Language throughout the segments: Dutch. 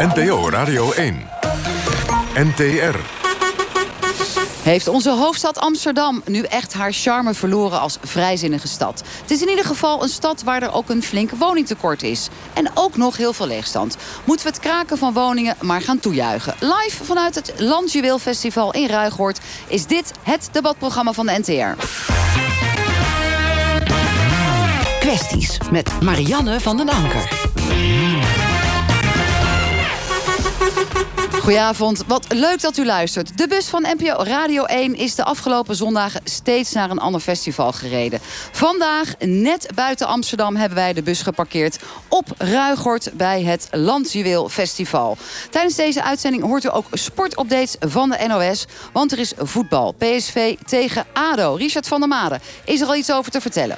NPO Radio 1. NTR. Heeft onze hoofdstad Amsterdam nu echt haar charme verloren als vrijzinnige stad? Het is in ieder geval een stad waar er ook een flink woningtekort is. En ook nog heel veel leegstand. Moeten we het kraken van woningen maar gaan toejuichen. Live vanuit het Landjuweel Festival in Ruigoord... is dit het debatprogramma van de NTR. Kwesties met Marianne van den Anker. Goedenavond, wat leuk dat u luistert. De bus van NPO Radio 1 is de afgelopen zondagen steeds naar een ander festival gereden. Vandaag, net buiten Amsterdam, hebben wij de bus geparkeerd op Ruigort bij het Landjuweel Festival. Tijdens deze uitzending hoort u ook sportupdates van de NOS, want er is voetbal. PSV tegen ADO. Richard van der Made, is er al iets over te vertellen?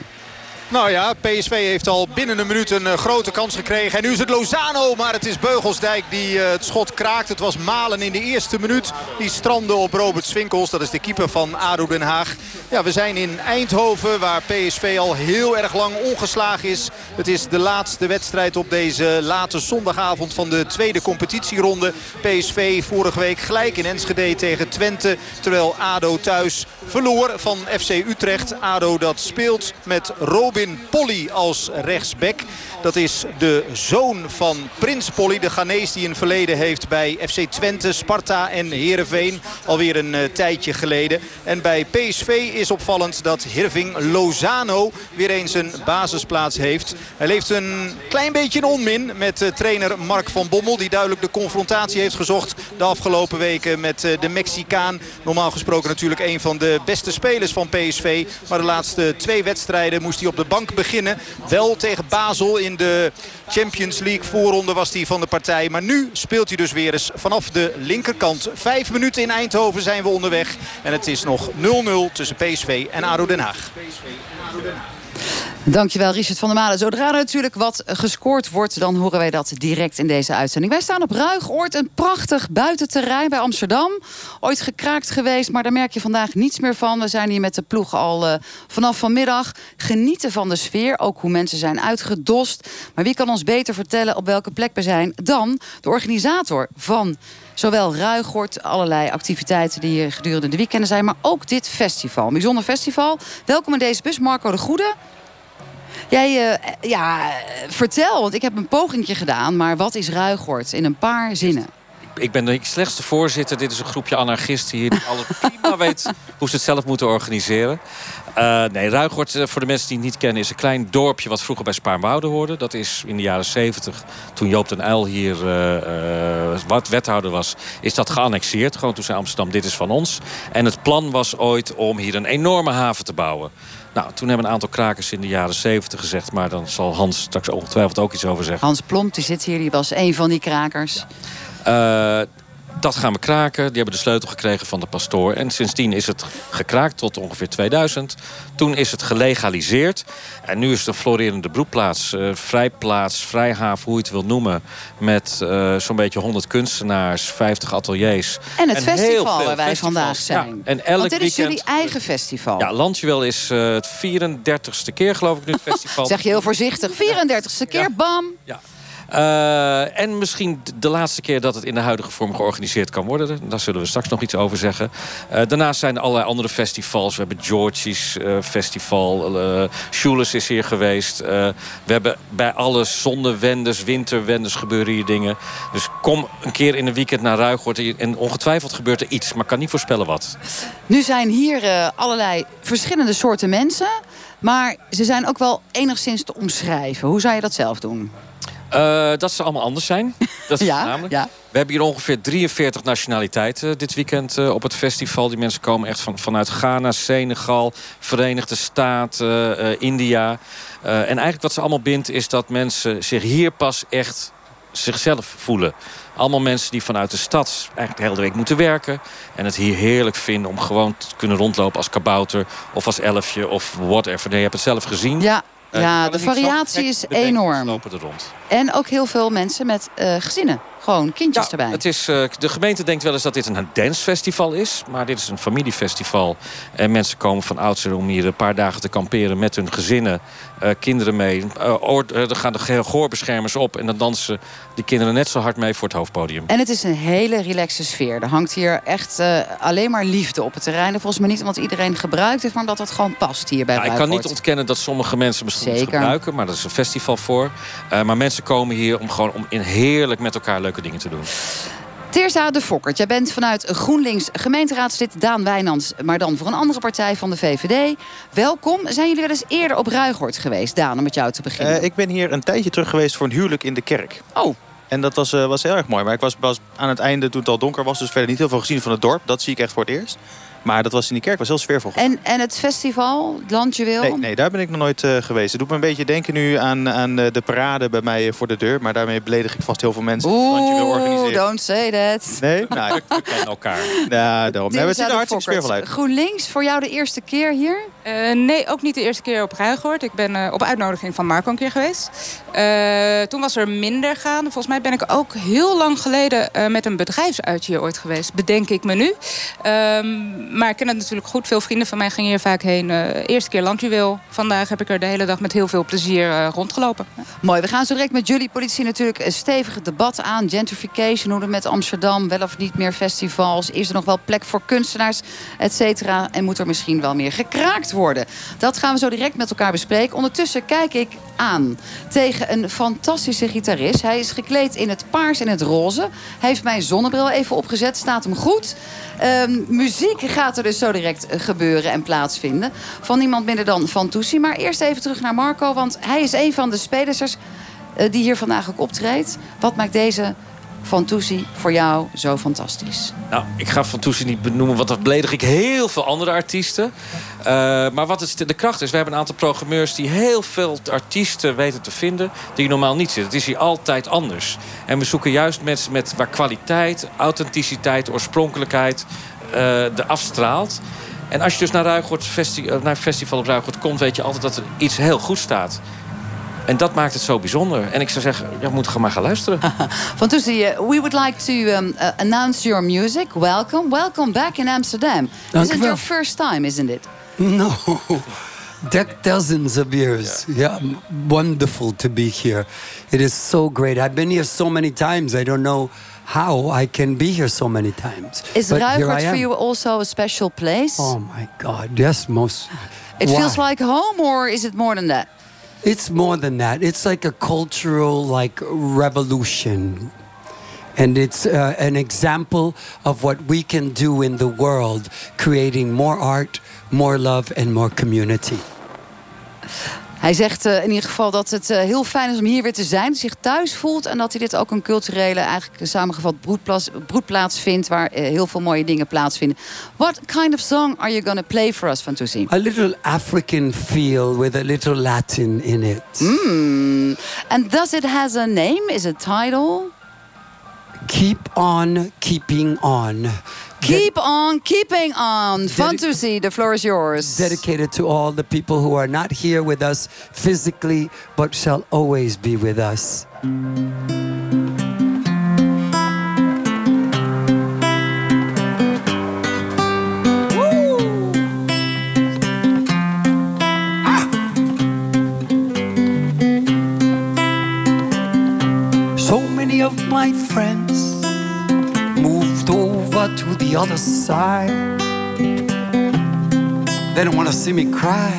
Nou ja, PSV heeft al binnen een minuut een uh, grote kans gekregen. En nu is het Lozano, maar het is Beugelsdijk die uh, het schot kraakt. Het was Malen in de eerste minuut. Die strandde op Robert Swinkels. Dat is de keeper van ADO Den Haag. Ja, we zijn in Eindhoven waar PSV al heel erg lang ongeslagen is. Het is de laatste wedstrijd op deze late zondagavond van de tweede competitieronde. PSV vorige week gelijk in Enschede tegen Twente. Terwijl ADO thuis verloor van FC Utrecht. ADO dat speelt met Robin Polly als rechtsback. Dat is de zoon van Prins Polly, de Ghanese die een verleden heeft bij FC Twente, Sparta en Heerenveen. Alweer een uh, tijdje geleden. En bij PSV is opvallend dat Hirving Lozano weer eens een basisplaats heeft. Hij leeft een klein beetje een onmin met uh, trainer Mark van Bommel. Die duidelijk de confrontatie heeft gezocht de afgelopen weken met uh, de Mexicaan. Normaal gesproken natuurlijk een van de beste spelers van PSV. Maar de laatste twee wedstrijden moest hij op de bank beginnen. Wel tegen Basel in de Champions League voorronde was hij van de partij. Maar nu speelt hij dus weer eens vanaf de linkerkant. Vijf minuten in Eindhoven zijn we onderweg. En het is nog 0-0 tussen PSV en ADO Den Haag. Dankjewel Richard van der Malen. Zodra er natuurlijk wat gescoord wordt... dan horen wij dat direct in deze uitzending. Wij staan op Ruigoord, een prachtig buitenterrein bij Amsterdam. Ooit gekraakt geweest, maar daar merk je vandaag niets meer van. We zijn hier met de ploeg al uh, vanaf vanmiddag. Genieten van de sfeer, ook hoe mensen zijn uitgedost. Maar wie kan ons beter vertellen op welke plek we zijn... dan de organisator van zowel Ruigoord, allerlei activiteiten die hier gedurende de weekenden zijn... maar ook dit festival, een bijzonder festival. Welkom in deze bus, Marco de Goede... Jij, uh, ja, vertel, want ik heb een pogingje gedaan. Maar wat is Ruigoord in een paar zinnen? Ik ben de slechtste voorzitter. Dit is een groepje anarchisten hier die alles prima weet hoe ze het zelf moeten organiseren. Uh, nee, Ruigoord, voor de mensen die het niet kennen, is een klein dorpje wat vroeger bij Spaarnwoude hoorde. Dat is in de jaren 70, toen Joop den Uyl hier uh, wat wethouder was, is dat geannexeerd. Gewoon toen zei Amsterdam, dit is van ons. En het plan was ooit om hier een enorme haven te bouwen. Nou, toen hebben een aantal krakers in de jaren 70 gezegd... maar dan zal Hans straks ongetwijfeld ook iets over zeggen. Hans Plomp, die zit hier, die was een van die krakers. Ja. Uh, dat gaan we kraken. Die hebben de sleutel gekregen van de pastoor. En sindsdien is het gekraakt tot ongeveer 2000. Toen is het gelegaliseerd. En nu is het een florerende broedplaats. Uh, vrijplaats, vrijhaven, hoe je het wil noemen. Met uh, zo'n beetje 100 kunstenaars, 50 ateliers. En het en festival waar wij vandaag zijn. Ja, en elk Want dit is weekend, jullie eigen festival. Ja, Landjuwel is uh, het 34ste keer geloof ik nu het festival. zeg je heel voorzichtig. 34ste keer, bam. Ja. Uh, en misschien de laatste keer dat het in de huidige vorm georganiseerd kan worden. Daar zullen we straks nog iets over zeggen. Uh, daarnaast zijn er allerlei andere festivals. We hebben Georgie's uh, Festival. Uh, is hier geweest. we hebben bij alle zonnewenders, winterwenders gebeuren hier dingen. Dus kom een keer in een weekend naar Ruigoord. En ongetwijfeld gebeurt er iets, maar kan niet voorspellen wat. Nu zijn hier allerlei verschillende soorten mensen. Maar ze zijn ook wel enigszins te omschrijven. Hoe zou je dat zelf doen? Uh, dat ze allemaal anders zijn. Dat is ja, namelijk. ja. We hebben hier ongeveer 43 nationaliteiten dit weekend uh, op het festival. Die mensen komen echt van, vanuit Ghana, Senegal, Verenigde Staten, uh, India. en eigenlijk wat ze allemaal bindt is dat mensen zich hier pas echt zichzelf voelen. Allemaal mensen die vanuit de stad eigenlijk de hele week moeten werken. En het hier heerlijk vinden om gewoon te kunnen rondlopen als kabouter. Of als elfje of whatever. Nee, je hebt het zelf gezien. Ja. Ja, de variatie is enorm. Lopen er rond. En ook heel veel mensen met uh, gezinnen. Gewoon kindjes Ja, erbij. het is, eh, de gemeente denkt wel eens dat dit een dancefestival is. Maar dit is een familiefestival. En mensen komen van oudsher om hier een paar dagen te kamperen met hun gezinnen. Eh, kinderen mee. Eh, oor- eh, er gaan de gehoorbeschermers op. En dan dansen die kinderen net zo hard mee voor het hoofdpodium. En het is een hele relaxe sfeer. Er hangt hier echt eh, alleen maar liefde op het terrein. En volgens mij niet omdat iedereen gebruikt heeft, maar omdat het gewoon past hier bij Nou, ik kan niet ontkennen dat sommige mensen misschien gebruiken. Maar dat is een festival voor. Eh, maar mensen komen hier om gewoon om in heerlijk met elkaar leuke dingen te doen. Teerza de Fokkert, jij bent vanuit GroenLinks gemeenteraadslid Daan Wijnands... maar dan voor een andere partij van de VVD. Welkom. Zijn jullie wel eens eerder op Ruigoord geweest, Daan, om met jou te beginnen? Eh, ik ben hier een tijdje terug geweest voor een huwelijk in de kerk. Oh, En dat was, eh, was heel erg mooi. Maar ik was, was aan het einde toen het al donker was. Dus verder niet heel veel gezien van het dorp. Dat zie ik echt voor het eerst. Maar dat was in die kerk was heel sfeervol. en, en het festival, het Landje Wil? Nee, nee, daar ben ik nog nooit eh, geweest. Het doet me een beetje denken nu aan, aan eh, de parade bij mij eh, voor de deur. Maar daarmee beledig ik vast heel veel mensen. Oeh, don't say that. Nee? Nou, ik- We kennen elkaar. ja, daarom. Nee, ziet Teerza er hartstikke sfeervol uit. GroenLinks, voor jou de eerste keer hier? Eh, nee, ook niet de eerste keer op Ruigoord. Ik ben eh, op uitnodiging van Marco een keer geweest. Eh, toen was er minder gaande. Volgens mij ben ik ook heel lang geleden eh, met een bedrijfsuitje hier ooit geweest. Bedenk ik me nu. Ehm, maar ik ken het natuurlijk goed. Veel vrienden van mij gingen hier vaak heen. Eh, eerste keer landjuweel. Vandaag heb ik er de hele dag met heel veel plezier eh, rondgelopen. Mooi, we gaan zo direct met jullie politie natuurlijk een stevig debat aan. Gentrification, hoe het met Amsterdam, wel of niet meer festivals. Is er nog wel plek voor kunstenaars, et cetera? En moet er misschien wel meer gekraakt worden? Dat gaan we zo direct met elkaar bespreken. Ondertussen kijk ik aan tegen een fantastische gitarist. Hij is gekleed in het paars en het roze. Hij heeft mijn zonnebril even opgezet, staat hem goed. Ehm, muziek gaat er dus zo direct eh, gebeuren en plaatsvinden. Van niemand minder dan Van. Maar eerst even terug naar Marco, want hij is een van de spelers eh, die hier vandaag ook optreedt. Wat maakt deze Van voor jou zo fantastisch? Nou, ik ga Van niet benoemen, want dat beledig ik heel veel andere artiesten. Eh, maar wat het, de kracht is, we hebben een aantal programmeurs... die heel veel artiesten weten te vinden die normaal niet zitten. Het is hier altijd anders. En we zoeken juist mensen met, waar kwaliteit, authenticiteit, oorspronkelijkheid... eh de afstraalt. En als je dus naar, Ruigoord Festi eh, naar Festival op Ruigoord komt... weet je altijd dat er iets heel goed staat. En dat maakt het zo bijzonder. En ik zou zeggen, ja, we moeten gewoon maar gaan luisteren. Van eh, we would like to um, uh, announce your music. Welcome. Welcome back in Amsterdam. Dank Is it wel. your first time, isn't it? No, Dec- dozens of years. Yeah. wonderful to be here. It is so great. I've been here so many times. I don't know how I can be here so many times. Is But for you also a special place? Oh my God! Yes, most. it Why? feels like home, or is it more than that? It's more than that. It's like a cultural like revolution. And it's uh, an example of what we can do in the world, creating more art, more love, and more community. Hij zegt eh, in ieder geval dat het eh, heel fijn is om hier weer te zijn. Zich thuis voelt en dat hij dit ook een culturele, eigenlijk samengevat broedplaats, broedplaats vindt. Waar eh, heel veel mooie dingen plaatsvinden. What kind of song are you going to play for us, Van Toesie? A little African feel with a little Latin in it. Mm. And does it has a name? Is it title? Keep on keeping on. Keep on keeping on. Van Dedi- Toesie, the floor is yours. Dedicated to all the people who are not here with us physically, but shall always be with us. Ah! So many of my friends to the other side. They don't want to see me cry.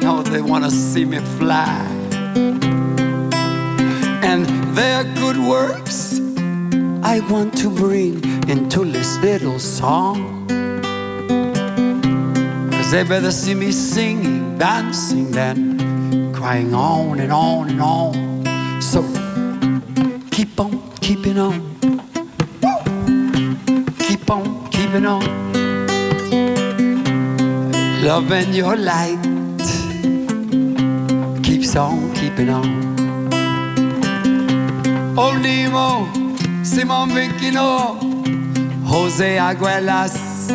No, they want to see me fly. And their good works I want to bring into this little song. Cause they better see me singing, dancing, than crying on and on and on. So keep on keeping on. On on. Love and your light keeps on keeping on. Old Nemo, Simon Vinkino, Jose Aguilas,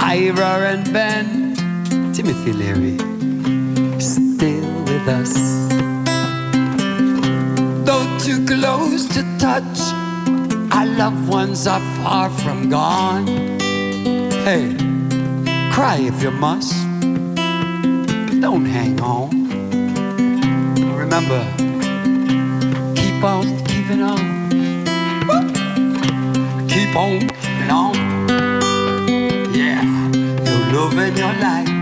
Ira and Ben, Timothy Leary, still with us. Though too close to touch. Loved ones are far from gone. Hey, cry if you must. Don't hang on. Remember, keep on keeping on. Keep on keeping on. Yeah, your love and your life.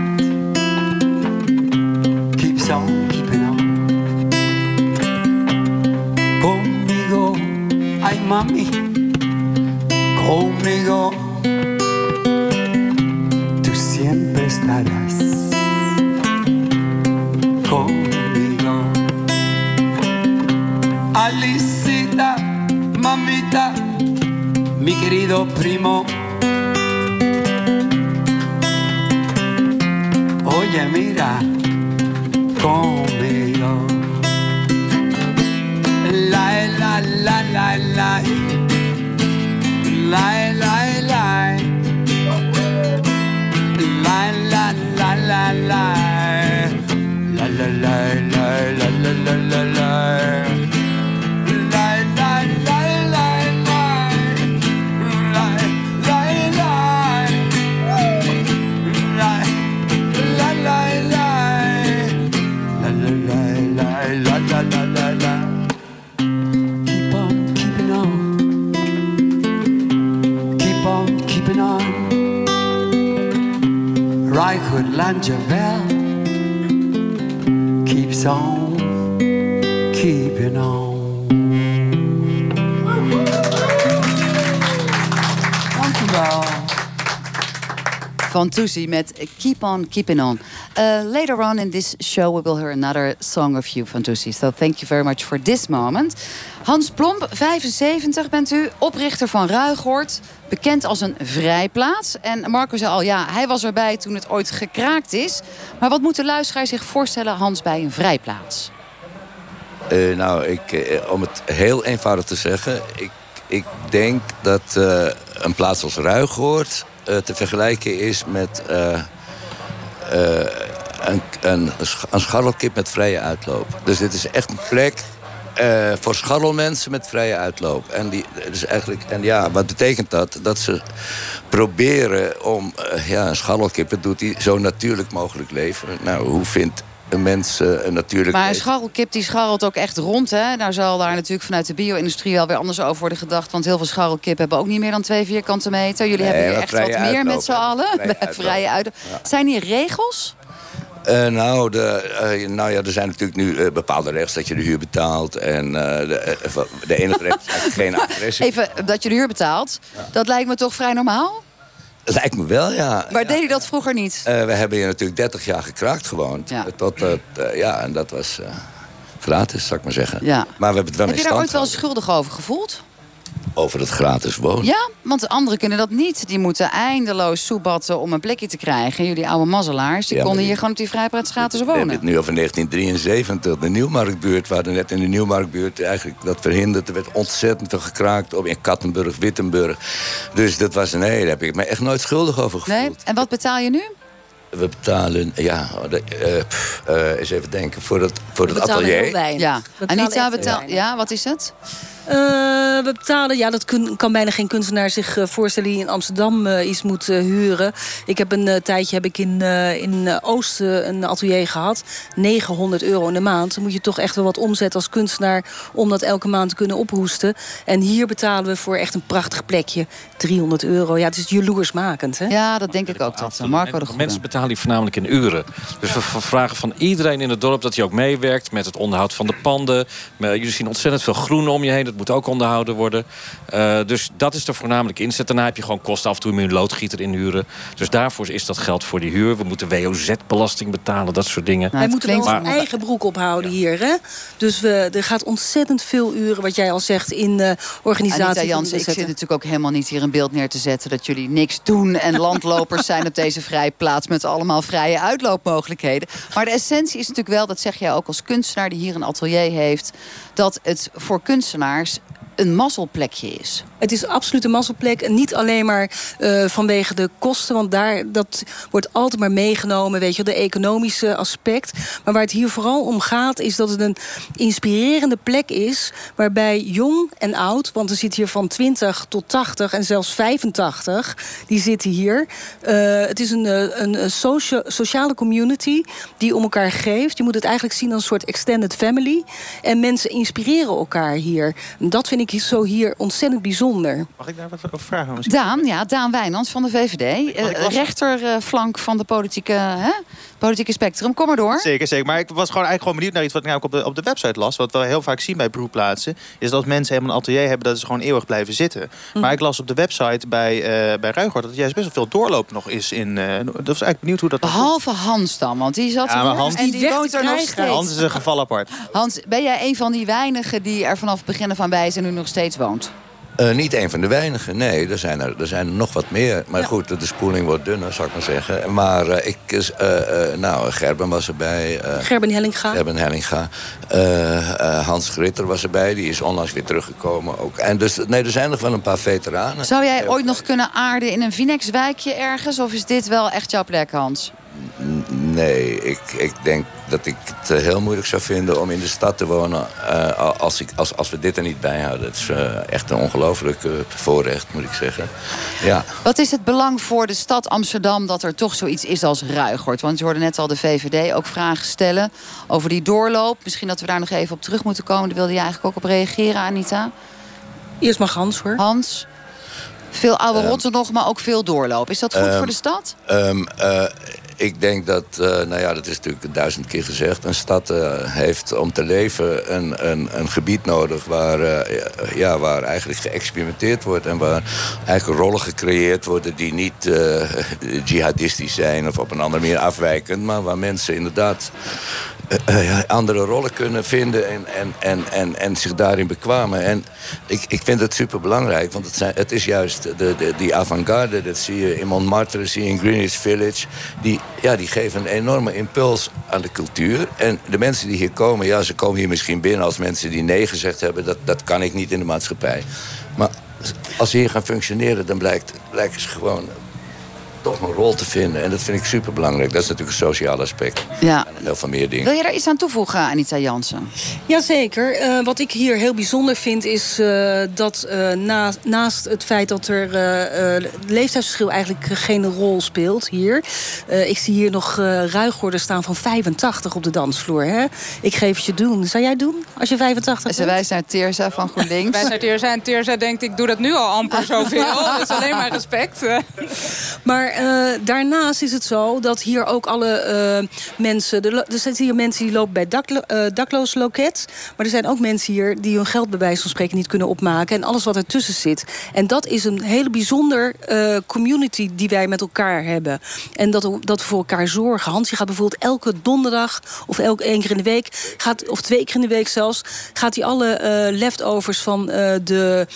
keeps on keeping on. Conmigo, ay mami, conmigo, tú siempre estarás conmigo. Alicita, mamita, mi querido primo. Oye, mira, conmigo. La, la, la, la, la. lie, lie, lie. Lie, lie, lie, lie, lie. La la la la la la la la la. Langevel keeps on keeping on. Dank u wel. Van Toesie met Keep On Keeping On. Uh, later on in this show we will hear another song of you, Van. So thank you very much for this moment. Hans Plomp, 75 bent u, oprichter van Ruigoord. Bekend als een vrijplaats. En Marco zei al, ja, hij was erbij toen het ooit gekraakt is. Maar wat moet de luisteraar zich voorstellen, Hans, bij een vrijplaats? Eh, nou, ik, eh, om het heel eenvoudig te zeggen... ik, ik denk dat eh, een plaats als Ruigoord te vergelijken is met... een, een, een scharrelkip met vrije uitloop. Dus dit is echt een plek eh, voor scharrelmensen met vrije uitloop. En, die, dus eigenlijk, en ja, wat betekent dat? Dat ze proberen om... eh, ja, een scharrelkip, dat doet die zo natuurlijk mogelijk leven. Nou, hoe vindt een mens eh, een natuurlijk Maar een scharrelkip die scharrelt ook echt rond. Hè? Nou zal daar natuurlijk vanuit de bio-industrie wel weer anders over worden gedacht. Want heel veel scharrelkip hebben ook niet meer dan twee vierkante meter. Jullie Nee, hebben hier echt wat meer met z'n allen. Vrije vrije uitloop. Zijn hier regels? Eh, nou, de, eh, nou ja, er zijn natuurlijk nu eh, bepaalde regels dat je de huur betaalt. En de, de enige regel is eigenlijk geen agressie. Even dat je de huur betaalt. Dat lijkt me toch vrij normaal? Lijkt me wel, ja. Maar deed hij dat vroeger niet? We hebben hier natuurlijk 30 jaar gekraakt gewoond. Ja. Tot, ja, en dat was gratis, zou ik maar zeggen. Ja. Maar we hebben het wel Heb je daar ooit wel schuldig over gevoeld? Over het gratis wonen. Ja, want de anderen kunnen dat niet. Die moeten eindeloos soebatten om een plekje te krijgen. Jullie oude mazzelaars, die Ja, konden die- hier gewoon op die vrijpraat gratis We hebben wonen. het nu over 1973, de Nieuwmarktbuurt. We hadden net in de Nieuwmarktbuurt eigenlijk dat verhinderd. Er werd ontzettend veel gekraakt op in Kattenburg, Wittenburg. Dus dat was, nee, daar heb ik me echt nooit schuldig over gevoeld. Nee? En wat betaal je nu? We betalen, ja, de, eh, pff, eh, eens even denken, voor het, voor het heel atelier. weinig. Ja. Anita, echt betaal... weinig. ja, wat is het? Eh, we betalen, ja, dat kun- kan bijna geen kunstenaar zich eh, voorstellen die in Amsterdam eh, iets moet huren. Ik heb een tijdje heb ik in, in Oost eh, een atelier gehad. 900 euro in de maand. Dan moet je toch echt wel wat omzetten als kunstenaar om dat elke maand te kunnen ophoesten. En hier betalen we voor echt een prachtig plekje 300 euro. Ja, het is jaloersmakend, hè? Ja, dat denk ik ook. Dat Marco de. Mensen betalen hier voornamelijk in uren. Dus we vragen van iedereen in het dorp dat hij ook meewerkt met het onderhoud van de panden. Maar jullie zien ontzettend veel groen om je heen. Moet ook onderhouden worden. Eh, dus dat is de voornamelijk inzet. Daarna heb je gewoon kosten af en toe moet je een loodgieter inhuren. Dus daarvoor is dat geld voor die huur. We moeten WOZ-belasting betalen, dat soort dingen. Nou, Wij moeten wel onze eigen broek ophouden hier. Hè? Dus we, er gaat ontzettend veel uren, wat jij al zegt, in uh, organisatie. Anita Jansen, ik zit natuurlijk ook helemaal niet hier een beeld neer te zetten... dat jullie niks doen en landlopers zijn op deze vrijplaats... met allemaal vrije uitloopmogelijkheden. Maar de essentie is natuurlijk wel, dat zeg jij ook als kunstenaar... die hier een atelier heeft, dat het voor kunstenaars een mazzelplekje is. Het is absoluut een mazzelplek. En niet alleen maar uh, vanwege de kosten. Want daar, dat wordt altijd maar meegenomen. Weet je, de economische aspect. Maar waar het hier vooral om gaat, is dat het een inspirerende plek is. Waarbij jong en oud, want er zit hier van 20 tot 80 en zelfs 85, die zitten hier. Uh, het is een, een, een socia sociale community die om elkaar geeft. Je moet het eigenlijk zien als een soort extended family. En mensen inspireren elkaar hier. En dat vind ik zo hier ontzettend bijzonder. Mag ik daar wat over vragen? Daan, ja, Daan Wijnands van de VVD. Uh, rechterflank van de politieke, hè? politieke spectrum. Kom maar door. Zeker, zeker. Maar ik was gewoon eigenlijk gewoon benieuwd naar iets wat ik nou op de, op de website las. Wat we heel vaak zien bij broedplaatsen. Is dat als mensen helemaal een atelier hebben, dat ze gewoon eeuwig blijven zitten. Mhm. Maar ik las op de website bij, uh, bij Ruigort dat er juist best wel veel doorloop nog is. In, uh, dat was eigenlijk benieuwd hoe dat... Behalve Hans dan, want die zat ja, maar Hans, en die woont er nog steeds. Hans is een geval apart. Hans, ben jij een van die weinigen die er vanaf het begin van bij is en nu nog steeds woont? Uh, niet een van de weinigen, nee. Er zijn er, er, zijn er nog wat meer. Maar ja. goed, de spoeling wordt dunner, zou ik maar zeggen. Maar uh, ik, uh, nou, Gerben was erbij. Gerben Hellinga. Gerben Hellinga. Hans Gritter was erbij, die is onlangs weer teruggekomen ook. En dus, nee, er zijn nog wel een paar veteranen. Zou jij ooit nog kunnen aarden in een Vinex-wijkje ergens? Of is dit wel echt jouw plek, Hans? Nee, ik, ik denk dat ik het eh, heel moeilijk zou vinden om in de stad te wonen uh, als, ik, als, als we dit er niet bij houden. Het is uh, echt een ongelooflijk uh, voorrecht, moet ik zeggen. Ja. Wat is het belang voor de stad Amsterdam dat er toch zoiets is als Ruigort? Want je hoorde net al de VVD ook vragen stellen over die doorloop. Misschien dat we daar nog even op terug moeten komen. Daar wilde je eigenlijk ook op reageren, Anita. Eerst maar Hans, hoor. Hans. Veel oude um, rotten nog, maar ook veel doorloop. Is dat goed um, voor de stad? Um, ik denk dat, uh, nou ja, dat is natuurlijk duizend keer gezegd... een stad uh, heeft om te leven een, een, een gebied nodig... Waar, uh, ja, waar eigenlijk geëxperimenteerd wordt... en waar eigenlijk rollen gecreëerd worden die niet jihadistisch zijn... of op een andere manier afwijkend... maar waar mensen inderdaad andere rollen kunnen vinden en, en, en, en, en zich daarin bekwamen. En ik, ik vind het super belangrijk, want het, zijn, het is juist de, de, die avant-garde, dat zie je in Montmartre, zie je in Greenwich Village. Die, ja, die geven een enorme impuls aan de cultuur. En de mensen die hier komen, ja, ze komen hier misschien binnen als mensen die nee gezegd hebben. Dat, dat kan ik niet in de maatschappij. Maar als ze hier gaan functioneren, dan blijkt, blijken ze gewoon toch een rol te vinden. En dat vind ik super belangrijk. Dat is natuurlijk een sociaal aspect. Ja. En heel veel meer dingen. Wil je daar iets aan toevoegen, Anita Jansen? Jazeker. Uh, wat ik hier heel bijzonder vind is uh, dat uh, na, naast het feit dat er leeftijdsverschil eigenlijk geen rol speelt hier. ik zie hier nog ruiggorden staan van 85 op de dansvloer. Hè? Ik geef het je doen. Zou jij doen als je 85 bent? Ze wijst naar Teerza van GroenLinks. Wij naar Teerza en Teerza denkt ik doe dat nu al amper zoveel. dat is alleen maar respect. Maar uh, daarnaast is het zo dat hier ook alle uh, mensen... Er, zitten hier mensen die lopen bij uh, dakloos loket. Maar er zijn ook mensen hier die hun geld bij wijze van spreken niet kunnen opmaken. En alles wat ertussen zit. En dat is een hele bijzonder community die wij met elkaar hebben. En dat, dat we voor elkaar zorgen. Hans gaat bijvoorbeeld elke donderdag of elke één keer in de week... Gaat, of twee keer in de week zelfs... gaat hij alle leftovers van de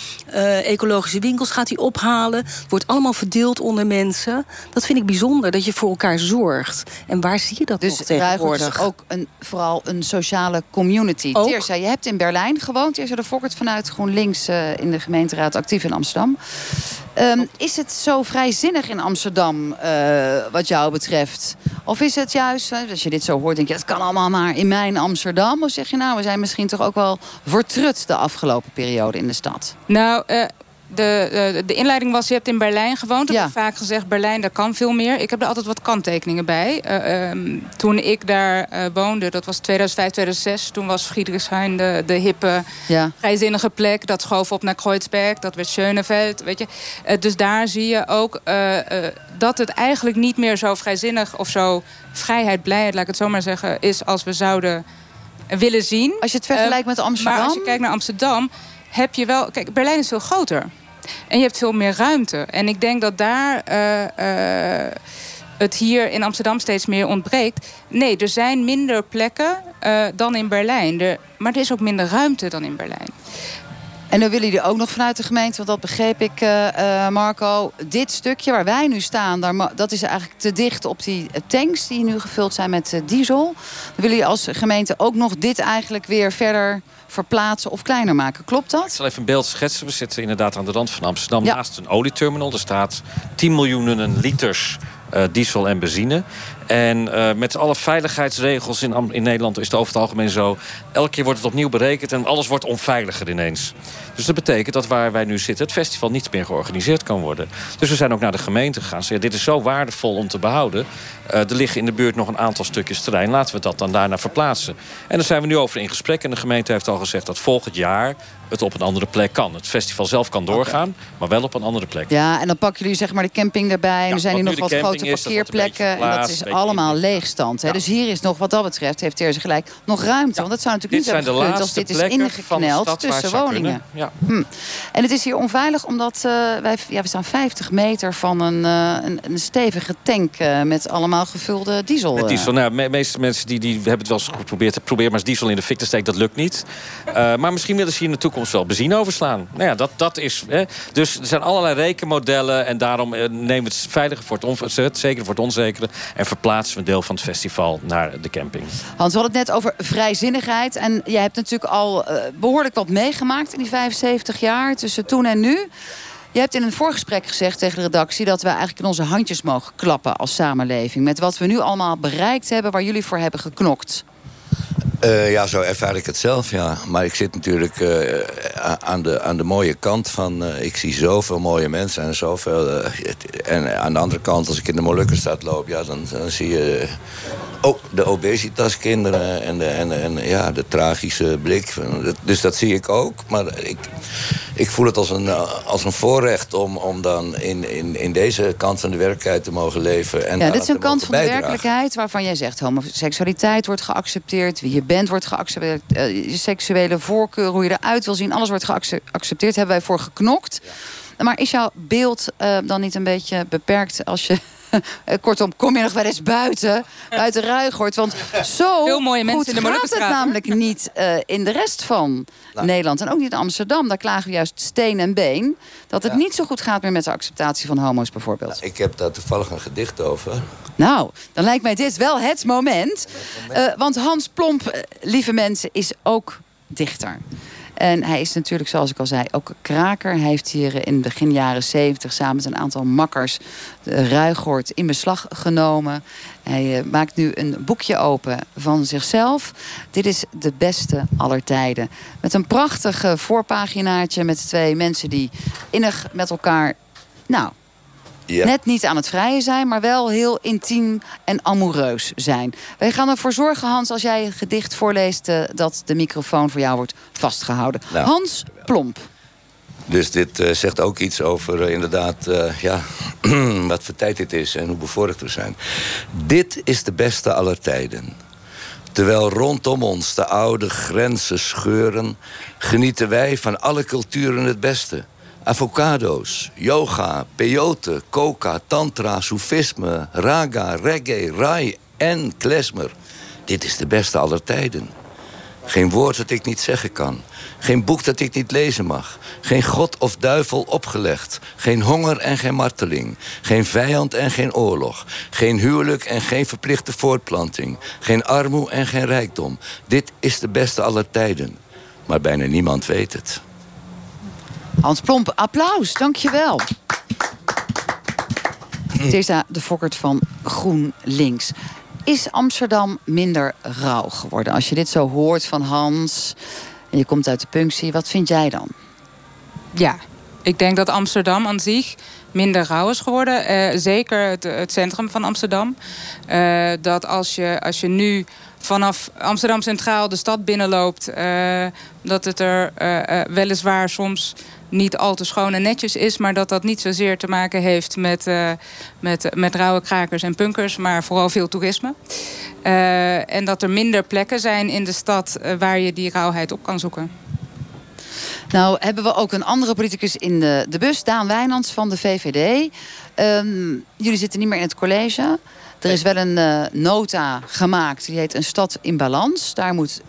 ecologische winkels gaat hij ophalen. Wordt allemaal verdeeld onder mensen. Dat vind ik bijzonder, dat je voor elkaar zorgt. En waar zie je dat dus nog tegenwoordig? Dus ook een, vooral een sociale community. Ook. Teersa, je hebt in Berlijn gewoond. Teersa de Fokkert vanuit GroenLinks uh, in de gemeenteraad actief in Amsterdam. Um, is het zo vrijzinnig in Amsterdam uh, wat jou betreft? Of is het juist, als je dit zo hoort, denk je... het kan allemaal maar in mijn Amsterdam? Of zeg je nou, we zijn misschien toch ook wel vertrut de afgelopen periode in de stad? Nou... Uh de, de, de, inleiding was, je hebt in Berlijn gewoond. Ik ja. heb vaak gezegd, Berlijn, daar kan veel meer. Ik heb er altijd wat kanttekeningen bij. Uh, um, toen ik daar uh, woonde, dat was 2005, 2006... toen was Friedrichshain de, de hippe, ja. vrijzinnige plek. Dat schoof op naar Kreuzberg, dat werd Schöneveld. Weet je? Uh, dus daar zie je ook dat het eigenlijk niet meer zo vrijzinnig... of zo vrijheid, blijheid, laat ik het zo maar zeggen... is als we zouden willen zien. Als je het vergelijkt met Amsterdam? Maar als je kijkt naar Amsterdam heb je wel... Kijk, Berlijn is veel groter. En je hebt veel meer ruimte. En ik denk dat daar uh, uh, het hier in Amsterdam steeds meer ontbreekt. Nee, er zijn minder plekken uh, dan in Berlijn. Er, maar er is ook minder ruimte dan in Berlijn. En dan willen jullie ook nog vanuit de gemeente, want dat begreep ik, Marco. Dit stukje waar wij nu staan, daar, dat is eigenlijk te dicht op die tanks die nu gevuld zijn met diesel. Dan willen jullie als gemeente ook nog dit eigenlijk weer verder verplaatsen of kleiner maken. Klopt dat? Ik zal even een beeld schetsen. We zitten inderdaad aan de rand van Amsterdam naast een olieterminal. Er staat 10 miljoen liters uh, diesel en benzine. En uh, met alle veiligheidsregels in, in Nederland is het over het algemeen zo. Elke keer wordt het opnieuw berekend en alles wordt onveiliger ineens. Dus dat betekent dat waar wij nu zitten, het festival niet meer georganiseerd kan worden. Dus we zijn ook naar de gemeente gegaan. Zeggen, dit is zo waardevol om te behouden. Uh, er liggen in de buurt nog een aantal stukjes terrein. Laten we dat dan daarna verplaatsen. En daar zijn we nu over in gesprek. En de gemeente heeft al gezegd dat volgend jaar het op een andere plek kan. Het festival zelf kan doorgaan, maar wel op een andere plek. Ja, en dan pakken jullie zeg maar de camping erbij. en er zijn hier nog wat grote parkeerplekken. en dat is allemaal leegstand. Hè? Dus hier is nog, wat dat betreft, heeft Teerse gelijk, nog ruimte. Want dat zou natuurlijk dit niet hebben gekund als dit is ingekneld tussen woningen. Ja. Hm. En het is hier onveilig omdat uh, wij ja, we staan 50 meter van een, uh, een, een, stevige tank uh, met allemaal gevulde diesel. Met diesel. Nou, de meeste mensen die, die hebben het wel eens geprobeerd. Probeer maar eens diesel in de fik te steken. Dat lukt niet. maar misschien willen ze hier in de toekomst wel benzine overslaan. Nou ja, dat, dat is... Hè. Dus er zijn allerlei rekenmodellen. En daarom nemen we het veilige voor het, het zekere voor het onzekere. En verplaatsen we een deel van het festival naar de camping. Hans, we hadden het net over vrijzinnigheid. En jij hebt natuurlijk al behoorlijk wat meegemaakt in die 75 jaar tussen toen en nu. Je hebt in een voorgesprek gezegd tegen de redactie... dat we eigenlijk in onze handjes mogen klappen als samenleving. Met wat we nu allemaal bereikt hebben, waar jullie voor hebben geknokt. Uh, ja, zo ervaar ik het zelf, ja. Maar ik zit natuurlijk uh, aan, de, aan de mooie kant van... Uh, ik zie zoveel mooie mensen en zoveel... en aan de andere kant, als ik in de Molukkenstad loop... Ja, dan, dan zie je ook de obesitaskinderen en de, en, en, ja, de tragische blik. Dus dat zie ik ook. Maar ik, ik voel het als een, als een voorrecht om, om dan in, in, in deze kant van de werkelijkheid te mogen leven. En ja, dit is een kant van de werkelijkheid waarvan jij zegt... homoseksualiteit wordt geaccepteerd, wie je bent wordt geaccepteerd... Uh, je seksuele voorkeur, hoe je eruit wil zien, alles wordt geaccepteerd. Hebben wij voor geknokt. Maar is jouw beeld uh, dan niet een beetje beperkt als je Eh, kortom, kom je nog wel eens buiten, buiten Ruigoort. Want zo Veel mooie mensen goed in de gaat het namelijk niet uh, in de rest van nou. Nederland. En ook niet in Amsterdam. Daar klagen we juist steen en been. Dat het ja. niet zo goed gaat meer met de acceptatie van homo's bijvoorbeeld. Nou, ik heb daar toevallig een gedicht over. Nou, dan lijkt mij dit wel het moment. Uh, want Hans Plomp, lieve mensen, is ook dichter. En hij is natuurlijk, zoals ik al zei, ook kraker. Hij heeft hier in begin jaren 70 samen met een aantal makkers Ruigoord in beslag genomen. Hij uh, maakt nu een boekje open van zichzelf. Dit is de beste aller tijden. Met een prachtig voorpaginaatje met twee mensen die innig met elkaar... Nou, ja. net niet aan het vrijen zijn, maar wel heel intiem en amoureus zijn. Wij gaan ervoor zorgen, Hans, als jij een gedicht voorleest... Uh, dat de microfoon voor jou wordt vastgehouden. Nou, Hans Plomp. Dus dit uh, zegt ook iets over uh, inderdaad ja, wat voor tijd dit is en hoe bevorderd we zijn. Dit is de beste aller tijden. Terwijl rondom ons de oude grenzen scheuren... genieten wij van alle culturen het beste... Avocado's, yoga, peyote, coca, tantra, soefisme, raga, reggae, rai en klezmer. Dit is de beste aller tijden. Geen woord dat ik niet zeggen kan. Geen boek dat ik niet lezen mag. Geen god of duivel opgelegd. Geen honger en geen marteling. Geen vijand en geen oorlog. Geen huwelijk en geen verplichte voortplanting. Geen armoe en geen rijkdom. Dit is de beste aller tijden. Maar bijna niemand weet het. Hans Plomp, applaus, dankjewel. Tessa de Fokkert van GroenLinks. Is Amsterdam minder rauw geworden? Als je dit zo hoort van Hans en je komt uit de punctie, wat vind jij dan? Ja, ik denk dat Amsterdam aan zich minder rauw is geworden. Uh, zeker het, het, centrum van Amsterdam. Uh, dat als je, als je nu vanaf Amsterdam Centraal de stad binnenloopt... Uh, dat het er weliswaar soms niet al te schoon en netjes is... maar dat dat niet zozeer te maken heeft met, uh, met, met rauwe krakers en punkers... maar vooral veel toerisme. En dat er minder plekken zijn in de stad waar je die rauwheid op kan zoeken. Nou hebben we ook een andere politicus in de, de bus, Daan Wijnands van de VVD. Um, jullie zitten niet meer in het college. Er is wel een nota gemaakt, die heet Een stad in balans. Daar moet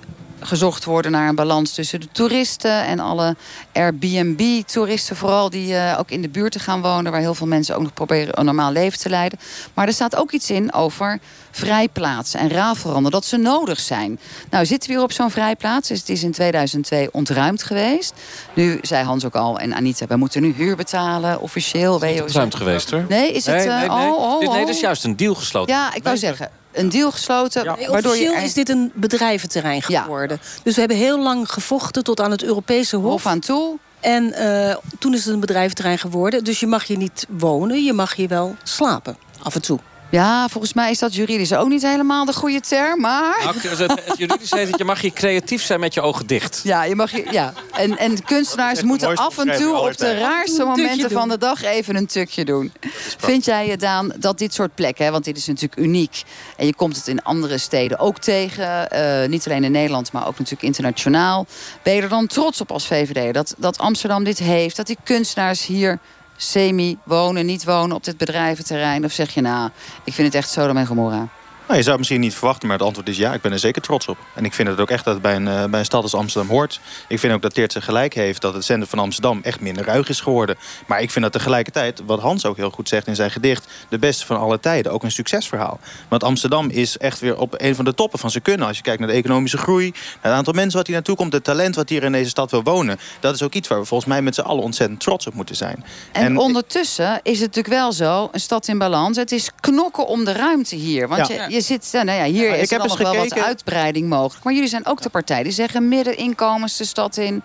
gezocht worden naar een balans tussen de toeristen en alle Airbnb-toeristen, vooral die uh, ook in de buurt te gaan wonen, waar heel veel mensen ook nog proberen een normaal leven te leiden. Maar er staat ook iets in over vrijplaatsen en raafveranden, dat ze nodig zijn. Nou, zitten we weer op zo'n vrijplaats. Dus het is in 2002 ontruimd geweest. Nu zei Hans ook al en Anita, we moeten nu huur betalen, officieel. Het is ontruimd geweest, hoor. Nee, is het... Nee, nee, nee. Oh, oh, Dit, nee, oh. dat is juist een deal gesloten. Ja, ik wou zeggen, een deal gesloten. Nee, waardoor je is dit een bedrijventerrein geworden. Dus we hebben heel lang gevochten tot aan het Europese Hof. Hof aan toe. En eh, toen is het een bedrijventerrein geworden. Dus je mag hier niet wonen, je mag hier wel slapen. Af en toe. Ja, volgens mij is dat juridisch ook niet helemaal de goede term, maar... Nou, het, het juridisch heet het, je mag hier creatief zijn met je ogen dicht. Ja, je mag hier, ja. En, en kunstenaars moeten af en toe op de raarste momenten van de dag even een tukje doen. Vind jij het, Daan, dat dit soort plekken, hè, want dit is natuurlijk uniek... en je komt het in andere steden ook tegen, eh, niet alleen in Nederland... maar ook natuurlijk internationaal. Ben je er dan trots op als VVD dat, dat Amsterdam dit heeft... dat die kunstenaars hier semi wonen, niet wonen op dit bedrijventerrein? Of zeg je, nou, ik vind het echt Sodom en Gomorra? Nou, je zou het misschien niet verwachten, maar het antwoord is ja. Ik ben er zeker trots op. En ik vind het ook echt dat het bij een, eh, bij een stad als Amsterdam hoort. Ik vind ook dat Teertje gelijk heeft dat het centrum van Amsterdam echt minder ruig is geworden. Maar ik vind dat tegelijkertijd, wat Hans ook heel goed zegt in zijn gedicht... de beste van alle tijden, ook een succesverhaal. Want Amsterdam is echt weer op een van de toppen van zijn kunnen. Als je kijkt naar de economische groei, naar het aantal mensen wat hier naartoe komt... het talent wat hier in deze stad wil wonen. Dat is ook iets waar we volgens mij met z'n allen ontzettend trots op moeten zijn. En, ondertussen is het natuurlijk wel zo, een stad in balans. Het is knokken om de ruimte hier. Want Ja. je, je zit, ja, nou ja, hier Ja, is ik heb er nog wel wat uitbreiding mogelijk. Maar jullie zijn ook de partij die zeggen middeninkomens de stad in.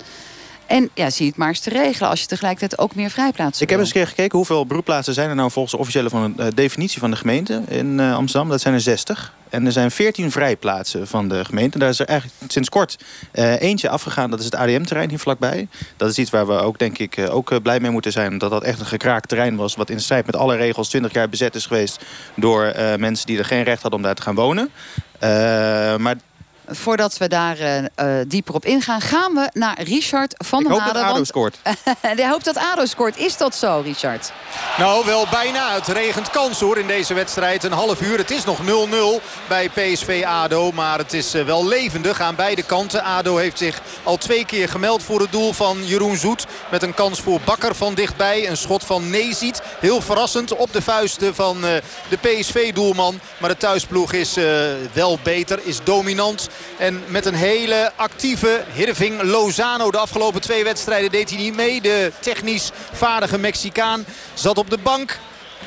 En ja, zie het maar eens te regelen als je tegelijkertijd ook meer vrijplaatsen Ik heb eens een keer gekeken hoeveel beroepplaatsen zijn er nou volgens de officiële van eh, definitie van de gemeente in eh, Amsterdam. Dat zijn er 60. En er zijn 14 vrijplaatsen van de gemeente. Daar is er eigenlijk sinds kort eh, eentje afgegaan. Dat is het ADM-terrein hier vlakbij. Dat is iets waar we ook denk ik eh, ook eh, blij mee moeten zijn. Omdat dat echt een gekraakt terrein was. Wat in strijd met alle regels 20 jaar bezet is geweest. Door mensen die er geen recht hadden om daar te gaan wonen. Maar Voordat we daar eh, eh, dieper op ingaan, gaan we naar Richard van ik der hoop dat Made. ADO want- scoort. Hij hoopt dat ADO scoort. Is dat zo, Richard? Nou, wel bijna. Het regent kans hoor in deze wedstrijd. Een half uur. Het is nog 0-0 bij PSV ADO. Maar het is eh, wel levendig aan beide kanten. ADO heeft zich al twee keer gemeld voor het doel van Jeroen Zoet. Met een kans voor Bakker van dichtbij. Een schot van Nezit. Heel verrassend op de vuisten van eh, de PSV-doelman. Maar de thuisploeg is eh, wel beter. Is dominant. En met een hele actieve Hirving Lozano. De afgelopen twee wedstrijden deed hij niet mee. De technisch vaardige Mexicaan zat op de bank.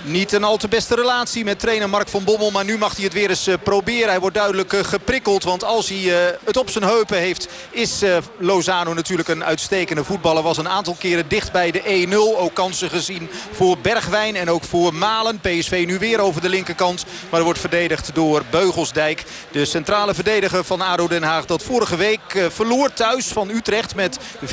Niet een al te beste relatie met trainer Mark van Bommel. Maar nu mag hij het weer eens eh, proberen. Hij wordt duidelijk eh, geprikkeld. Want als hij eh, het op zijn heupen heeft... is Lozano natuurlijk een uitstekende voetballer. Was een aantal keren dicht bij de 1-0. Ook kansen gezien voor Bergwijn en ook voor Malen. PSV nu weer over de linkerkant. Maar er wordt verdedigd door Beugelsdijk. De centrale verdediger van ADO Den Haag. Dat vorige week verloor thuis van Utrecht met 4-2.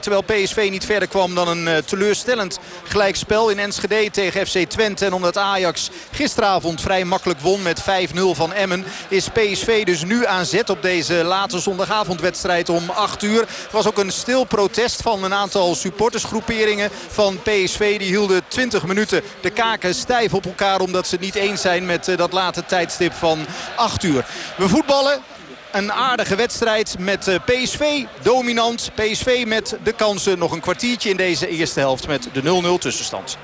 Terwijl PSV niet verder kwam dan een teleurstellend gelijkspel in Enschede tegen FC Twente. En omdat Ajax gisteravond vrij makkelijk won met 5-0 van Emmen... is PSV dus nu aan zet op deze late zondagavondwedstrijd om 8 uur. Er was ook een stil protest van een aantal supportersgroeperingen van PSV. Die hielden 20 minuten de kaken stijf op elkaar... omdat ze niet eens zijn met eh, dat late tijdstip van 8 uur. We voetballen een aardige wedstrijd met eh, PSV dominant. PSV met de kansen nog een kwartiertje in deze eerste helft met de 0-0 tussenstand.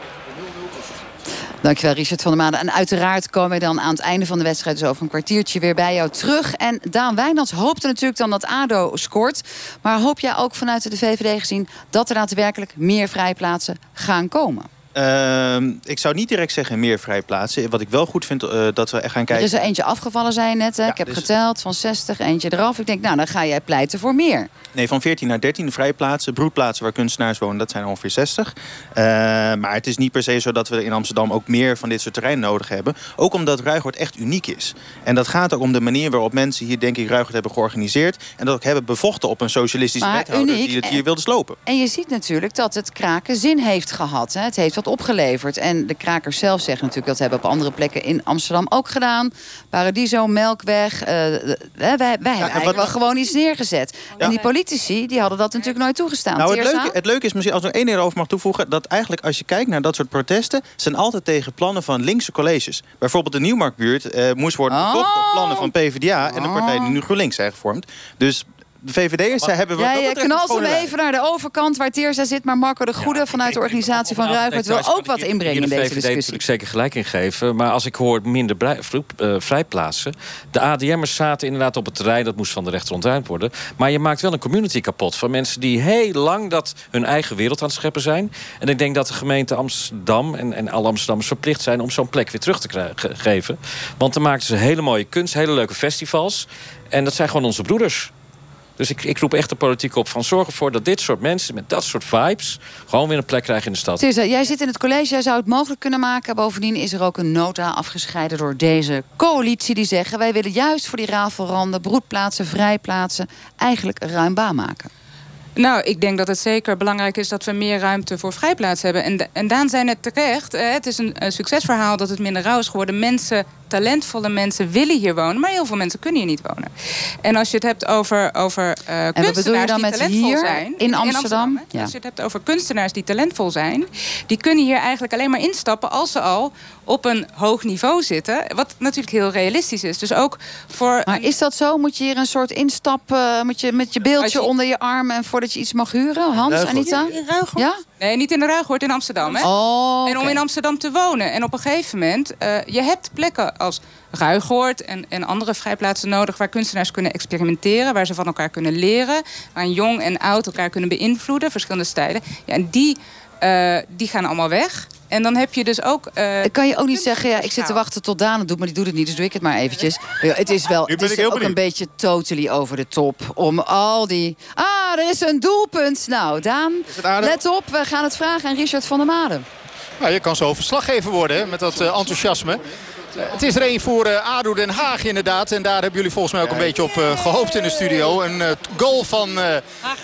Dankjewel, Richard van der Made. En uiteraard komen we dan aan het einde van de wedstrijd... dus over een kwartiertje weer bij jou terug. En Daan Wijnands hoopte natuurlijk dan dat ADO scoort. Maar hoop jij ook vanuit de VVD gezien... dat er daadwerkelijk meer vrijplaatsen gaan komen? Ehm, ik zou niet direct zeggen meer vrijplaatsen. Wat ik wel goed vind, eh, dat we echt gaan Er kijken... is er eentje afgevallen, zei je net. Hè? ik heb dus- geteld van 60, eentje eraf. Ik denk, nou, dan ga jij pleiten voor meer. Nee, van 14 naar 13 vrijplaatsen. Broedplaatsen waar kunstenaars wonen, dat zijn er ongeveer 60. Eh, maar het is niet per se zo dat we in Amsterdam ook meer van dit soort terrein nodig hebben. Ook omdat Ruigoord echt uniek is. En dat gaat ook om de manier waarop mensen hier, denk ik, Ruigoord hebben georganiseerd. En dat ook hebben bevochten op een socialistische Maar wethouder uniek die het hier wilde slopen. En je ziet natuurlijk dat het kraken zin heeft gehad. Hè? Het heeft wat opgeleverd. En de krakers zelf zeggen natuurlijk... dat hebben we op andere plekken in Amsterdam ook gedaan. Paradiso, Melkweg. eh, wij, wij, hebben eigenlijk wat- wel gewoon iets neergezet. Ja. En die politici die hadden dat natuurlijk nooit toegestaan. Nou, het leuke, het leuke is misschien, als ik er één ding over mag toevoegen... dat eigenlijk als je kijkt naar dat soort protesten... zijn altijd tegen plannen van linkse colleges. Bijvoorbeeld de Nieuwmarktbuurt eh, moest worden Oh. gekocht op plannen van PvdA... en de partij die nu GroenLinks zijn gevormd. Dus de VVD'ers zij hebben... eh, betreft een knalt hem even naar de overkant waar Teersa zit. Maar Marco de Goede vanuit de organisatie van Ruigert wil ook wat inbrengen in deze discussie. natuurlijk zeker gelijk in geven. Maar als ik hoor minder eh, vrijplaatsen. De ADM'ers zaten inderdaad op het terrein. Dat moest van de rechter ontruimd worden. Maar je maakt wel een community kapot. Van mensen die heel lang dat hun eigen wereld aan het scheppen zijn. En ik denk dat de gemeente Amsterdam en, en alle Amsterdammers verplicht zijn... om zo'n plek weer terug te krijgen- ge- geven. Want dan maken ze hele mooie kunst, hele leuke festivals. En dat zijn gewoon onze broeders. Dus ik, ik roep echt de politiek op van zorg ervoor dat dit soort mensen met dat soort vibes gewoon weer een plek krijgen in de stad. Teersa, jij zit in het college, jij zou het mogelijk kunnen maken. Bovendien is er ook een nota afgescheiden door deze coalitie... die zeggen, wij willen juist voor die rafelranden... broedplaatsen, vrijplaatsen, eigenlijk ruim baan maken. Nou, ik denk dat het zeker belangrijk is dat we meer ruimte voor vrijplaats hebben. En, en Daan zei net terecht, het is een, een succesverhaal dat het minder rauw is geworden. Mensen, talentvolle mensen willen hier wonen, maar heel veel mensen kunnen hier niet wonen. En als je het hebt over, over eh En wat bedoel je kunstenaars dan die met talentvol hier zijn... in Amsterdam? Ja. Als je het hebt over kunstenaars die talentvol zijn... die kunnen hier eigenlijk alleen maar instappen als ze al op een hoog niveau zitten. Wat natuurlijk heel realistisch is. Dus ook voor... Maar is dat zo? Moet je hier een soort instap... eh, moet je met je beeldje je- onder je arm... en voordat je iets mag huren? Hans. Anita? Ja? Nee, niet in de Ruigoort, in Amsterdam. Hè? Oh, En om in Amsterdam te wonen. En op een gegeven moment, eh, je hebt plekken als Ruigoort en, en andere vrijplaatsen nodig... waar kunstenaars kunnen experimenteren, waar ze van elkaar kunnen leren... waar jong en oud elkaar kunnen beïnvloeden, verschillende stijlen. Ja, en die, eh, die gaan allemaal weg. En dan heb je dus ook... eh, Dan kan je ook niet zeggen, ja, ik zit te wachten tot Daan het doet, maar die doet het niet, dus doe ik het maar eventjes. Ja, het is wel, Nu het ben is ik heel ook een beetje totally over de top om al die. Ah, er is een doelpunt. Nou, Daan, let op, we gaan het vragen aan Richard van der Maden. Nou, je kan zo verslaggever worden hè, met dat eh, enthousiasme. Het is er een voor eh ADO Den Haag inderdaad. En daar hebben jullie volgens mij ook een beetje op eh, gehoopt in de studio. Een eh, goal van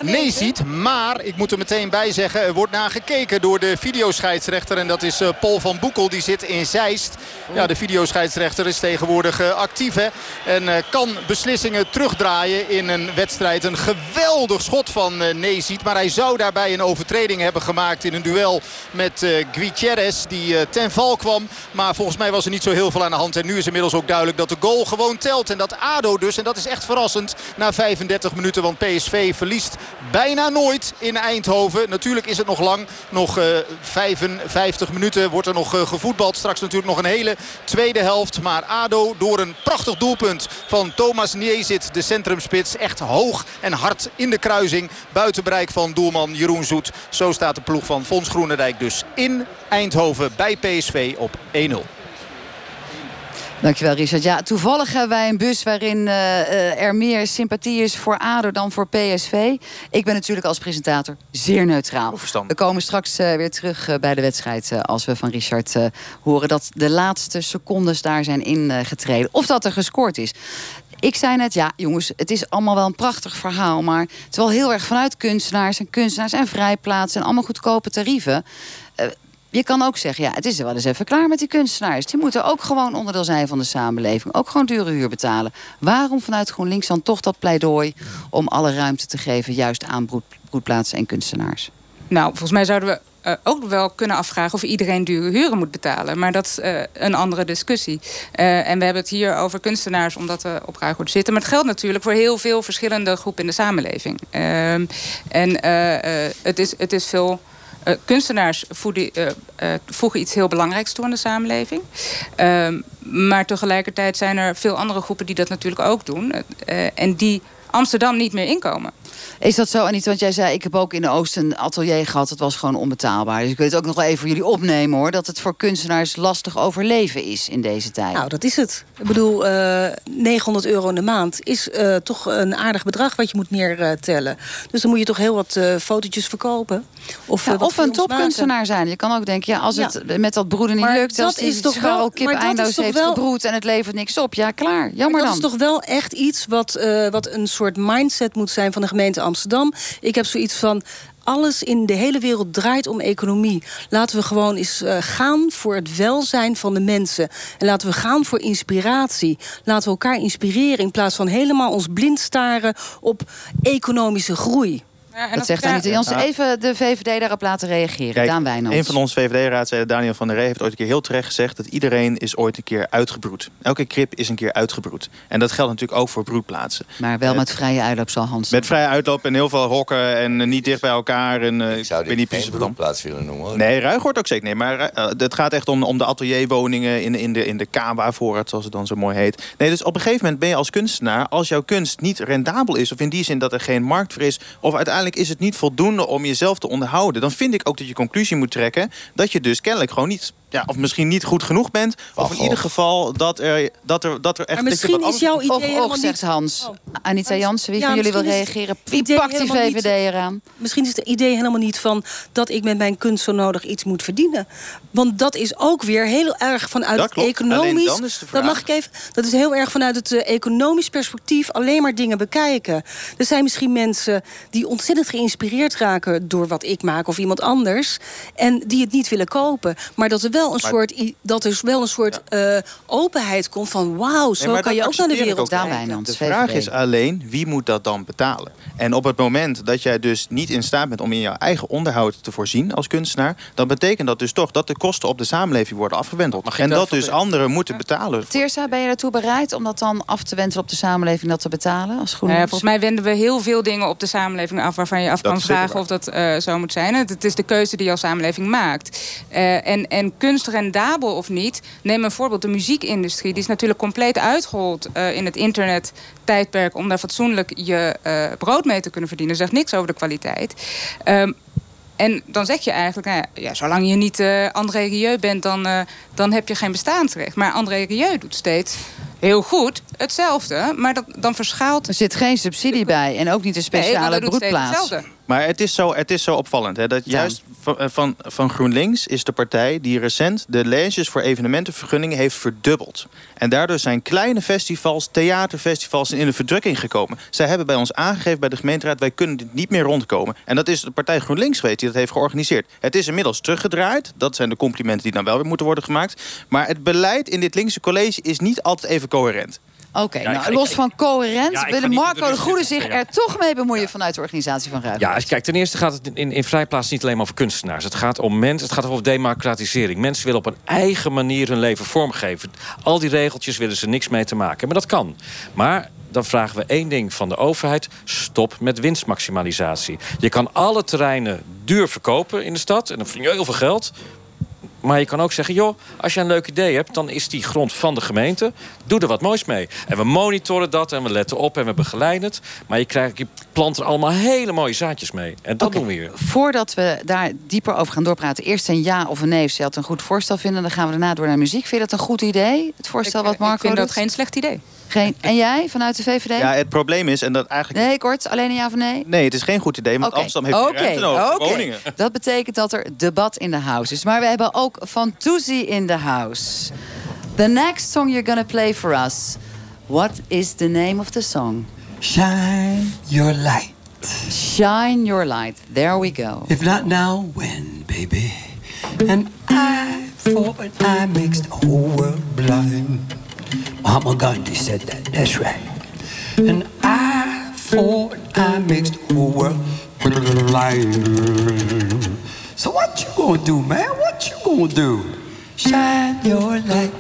Nezit. Maar ik moet er meteen bij zeggen. Er wordt naar gekeken door de videoscheidsrechter. En dat is eh, Paul van Boekel. Die zit in Zeist. Ja, de videoscheidsrechter is tegenwoordig actief. Hè, en eh, kan beslissingen terugdraaien in een wedstrijd. Een geweldig schot van Nezit. Maar hij zou daarbij een overtreding hebben gemaakt in een duel met Gutierrez. Die ten val kwam. Maar volgens mij was er niet zo heel veel aan de hand. En nu is inmiddels ook duidelijk dat de goal gewoon telt. En dat ADO dus, en dat is echt verrassend, na 35 minuten. Want PSV verliest bijna nooit in Eindhoven. Natuurlijk is het nog lang. Nog eh 55 minuten wordt er nog eh, gevoetbald. Straks natuurlijk nog een hele tweede helft. Maar ADO door een prachtig doelpunt van Thomas Niezit, de centrumspits. Echt hoog en hard in de kruising. Buiten bereik van doelman Jeroen Zoet. Zo staat de ploeg van Fons Groenendijk dus in Eindhoven bij PSV op 1-0. Dankjewel, Richard. Ja, toevallig hebben wij een bus waarin eh, eh, er meer sympathie is voor ADO dan voor PSV. Ik ben natuurlijk als presentator zeer neutraal. We komen straks eh, weer terug bij de wedstrijd als we van Richard horen dat de laatste secondes daar zijn ingetreden. Of dat er gescoord is. Ik zei net, ja jongens, het is allemaal wel een prachtig verhaal. Maar het is wel heel erg vanuit kunstenaars en kunstenaars en vrijplaatsen en allemaal goedkope tarieven. Je kan ook zeggen, ja, het is wel eens even klaar met die kunstenaars. Die moeten ook gewoon onderdeel zijn van de samenleving. Ook gewoon dure huur betalen. Waarom vanuit GroenLinks dan toch dat pleidooi... om alle ruimte te geven juist aan broed, broedplaatsen en kunstenaars? Nou, volgens mij zouden we eh, ook wel kunnen afvragen of iedereen dure huren moet betalen. Maar dat is eh, een andere discussie. Eh, en we hebben het hier over kunstenaars omdat we op Ruigoord zitten. Maar het geldt natuurlijk voor heel veel verschillende groepen in de samenleving. Ehm, en het, is, het is veel... eh, kunstenaars eh, eh, voegen iets heel belangrijks toe aan de samenleving. Ehm, maar tegelijkertijd zijn er veel andere groepen die dat natuurlijk ook doen. en die Amsterdam niet meer inkomen. Is dat zo, Anita? Want jij zei, ik heb ook in de Oost een atelier gehad. Het was gewoon onbetaalbaar. Dus ik wil het ook nog wel even voor jullie opnemen, hoor. Dat het voor kunstenaars lastig overleven is in deze tijd. Nou, dat is het. Ik bedoel, eh 900 euro in de maand is eh, toch een aardig bedrag wat je moet neertellen. Dus dan moet je toch heel wat eh fotootjes verkopen. Of, Ja, eh, of een maken. topkunstenaar zijn. Je kan ook denken, ja, als Ja. het met dat broeden niet Maar lukt... dat als die is toch wel- dat is eindeloos heeft wel- gebroed... en het levert niks op. Ja, klaar. Jammer Maar dat dan. is toch wel echt iets wat, eh, wat een soort mindset moet zijn van de gemeente Amsterdam. Ik heb zoiets van. Alles in de hele wereld draait om economie. Laten we gewoon eens eh, gaan voor het welzijn van de mensen. En laten we gaan voor inspiratie. Laten we elkaar inspireren in plaats van helemaal ons blind staren op economische groei. En dat dat- zegt. Anita Jansen. Ja. Even de VVD daarop laten reageren. Kijk, Daan Wijnands. een van onze VVD-raadsleden, Daniel van der Ree, heeft ooit een keer heel terecht gezegd dat iedereen is ooit een keer uitgebroed. Elke krip is een keer uitgebroed. En dat geldt natuurlijk ook voor broedplaatsen. Maar wel met vrije uitloop zal Hans. Met vrije uitloop en heel veel hokken en eh, niet dicht bij elkaar. En, eh, Ik zou dit niet geen precies broedplaats willen noemen. Hoor. Nee, Ruig wordt ook zeker niet. Maar eh, het gaat echt om, om de atelierwoningen in, in de, in de Kawa-voorraad, zoals het dan zo mooi heet. Nee, dus op een gegeven moment ben je als kunstenaar, als jouw kunst niet rendabel is, of in die zin dat er geen markt voor is, of uiteindelijk is het niet voldoende om jezelf te onderhouden, dan vind ik ook dat je conclusie moet trekken dat je dus kennelijk gewoon niet, ja, of misschien niet goed genoeg bent, of in ieder geval dat er, dat er, dat er echt. Maar misschien is jouw idee helemaal zegt niet... Hans. Oh. Anita Jansen, wie Ja, van jullie wil reageren? Wie pakt die niet- VVD eraan? Misschien is het idee helemaal niet van dat ik met mijn kunst zo nodig iets moet verdienen. Want dat is ook weer heel erg vanuit Dat het klopt. Economisch. dan is de dat mag ik even. Dat is heel erg vanuit het eh, economisch perspectief alleen maar dingen bekijken. Er zijn misschien mensen die ontzettend geïnspireerd raken door wat ik maak of iemand anders. En die het niet willen kopen. Maar dat er wel een soort, dat er wel een soort eh, openheid komt van wauw, zo Nee, kan je ook naar de wereld kijken. De vraag is alleen, wie moet dat dan betalen? En op het moment dat jij dus niet in staat bent om in jouw eigen onderhoud te voorzien als kunstenaar, dan betekent dat dus toch dat de kosten op de samenleving worden. Mag ik En dat dus anderen moeten betalen. Teersa, ben je ertoe bereid om dat dan af te wentelen op de samenleving dat te betalen? Als Nou groen ja, volgens mij wenden we heel veel dingen op de samenleving af... waarvan je af Dat kan vragen of dat eh, zo moet zijn. Het, het is de keuze die jouw samenleving maakt. Eh, en, en kunst rendabel of niet... neem een voorbeeld, de muziekindustrie... die is natuurlijk compleet uitgehold eh, in het internettijdperk... om daar fatsoenlijk je eh, brood mee te kunnen verdienen. Dat zegt niks over de kwaliteit. Ehm, en dan zeg je eigenlijk, nou ja, zolang je niet eh, André Rieu bent, dan, dan heb je geen bestaansrecht. Maar André Rieu doet steeds heel goed hetzelfde, maar dat, dan verschaalt Er zit geen subsidie bij en ook niet een Nee, speciale steeds broedplaats. hetzelfde. Maar het is zo, het is zo opvallend. Hè, dat Ja. juist van, eh, van, van GroenLinks is de partij die recent de leges voor evenementenvergunningen heeft verdubbeld. En daardoor zijn kleine festivals, theaterfestivals in de verdrukking gekomen. Zij hebben bij ons aangegeven bij de gemeenteraad, wij kunnen dit niet meer rondkomen. En dat is de partij GroenLinks geweest die dat heeft georganiseerd. Het is inmiddels teruggedraaid. Dat zijn de complimenten die dan wel weer moeten worden gemaakt. Maar het beleid in dit linkse college is niet altijd even coherent. Oké, Ja, nou, los ik- van coherent Ja, willen Marco de de Goede zich er toch mee bemoeien vanuit de organisatie van Ruijs. Ja, kijk, ten eerste gaat het in, in Vrijplaats niet alleen maar over kunstenaars. Het gaat om mensen, het gaat over democratisering. Mensen willen op een eigen manier hun leven vormgeven. Al die regeltjes willen ze niks mee te maken. Maar dat kan. Maar dan vragen we één ding van de overheid. Stop met winstmaximalisatie. Je kan alle terreinen duur verkopen in de stad. En dan verdien je heel veel geld. Maar je kan ook zeggen, joh, als je een leuk idee hebt... dan is die grond van de gemeente. Doe er wat moois mee. En we monitoren dat en we letten op en we begeleiden het. Maar je, krijgt, je plant er allemaal hele mooie zaadjes mee. En dat doen we hier. Voordat we daar dieper over gaan doorpraten, eerst een ja of een nee. Of ze had een goed voorstel vinden, dan gaan we daarna door naar muziek. Vind je dat een goed idee? Het voorstel wat Marco ik vind dat doet? geen slecht idee. Geen- En jij vanuit de VVD? Ja, het probleem is, en dat eigenlijk... Nee, kort, alleen een ja of nee? Nee, het is geen goed idee, want. Amsterdam heeft Oké, ruimte nodig oké. woningen. Dat betekent dat er debat in de house is. Maar we hebben ook Van Toesie in the house. The next song you're gonna play for us. What is the name of the song? Shine your light. Shine Your Light. There we go. If not now, when, baby? An eye for an eye makes the whole world blind. Mahatma Gandhi said that, that's right. And I thought I makes the whole world. So what you gonna do, man? What you gonna do? Shine your light,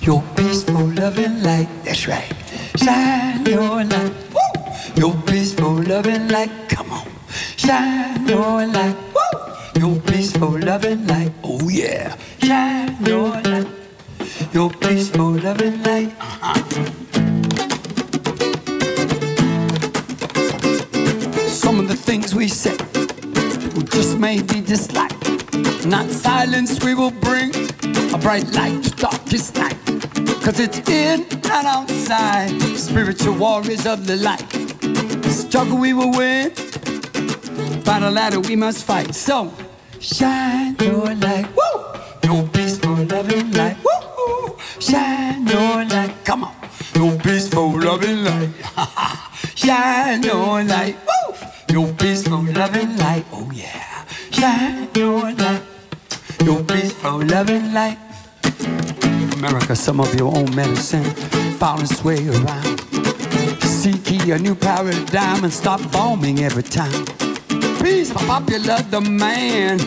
your peaceful loving light. That's right. Shine your light, woo! Your peaceful loving light. Come on, shine your light, woo! Your peaceful loving light. Oh yeah, shine your light, your peaceful loving light. Uh-huh. Some of the things we say will just may be disliked. Not silence we will bring a bright light to darkest night. Cause it's in and outside, spiritual warriors of the light. The struggle we will win, by the ladder we must fight. So, shine your light, woo! Shine your light, woo! Your peaceful loving light, oh yeah. Shine your light, your peaceful loving light. America, some of your own medicine found its way around. Seek a new paradigm and stop bombing every time. peace, popular demand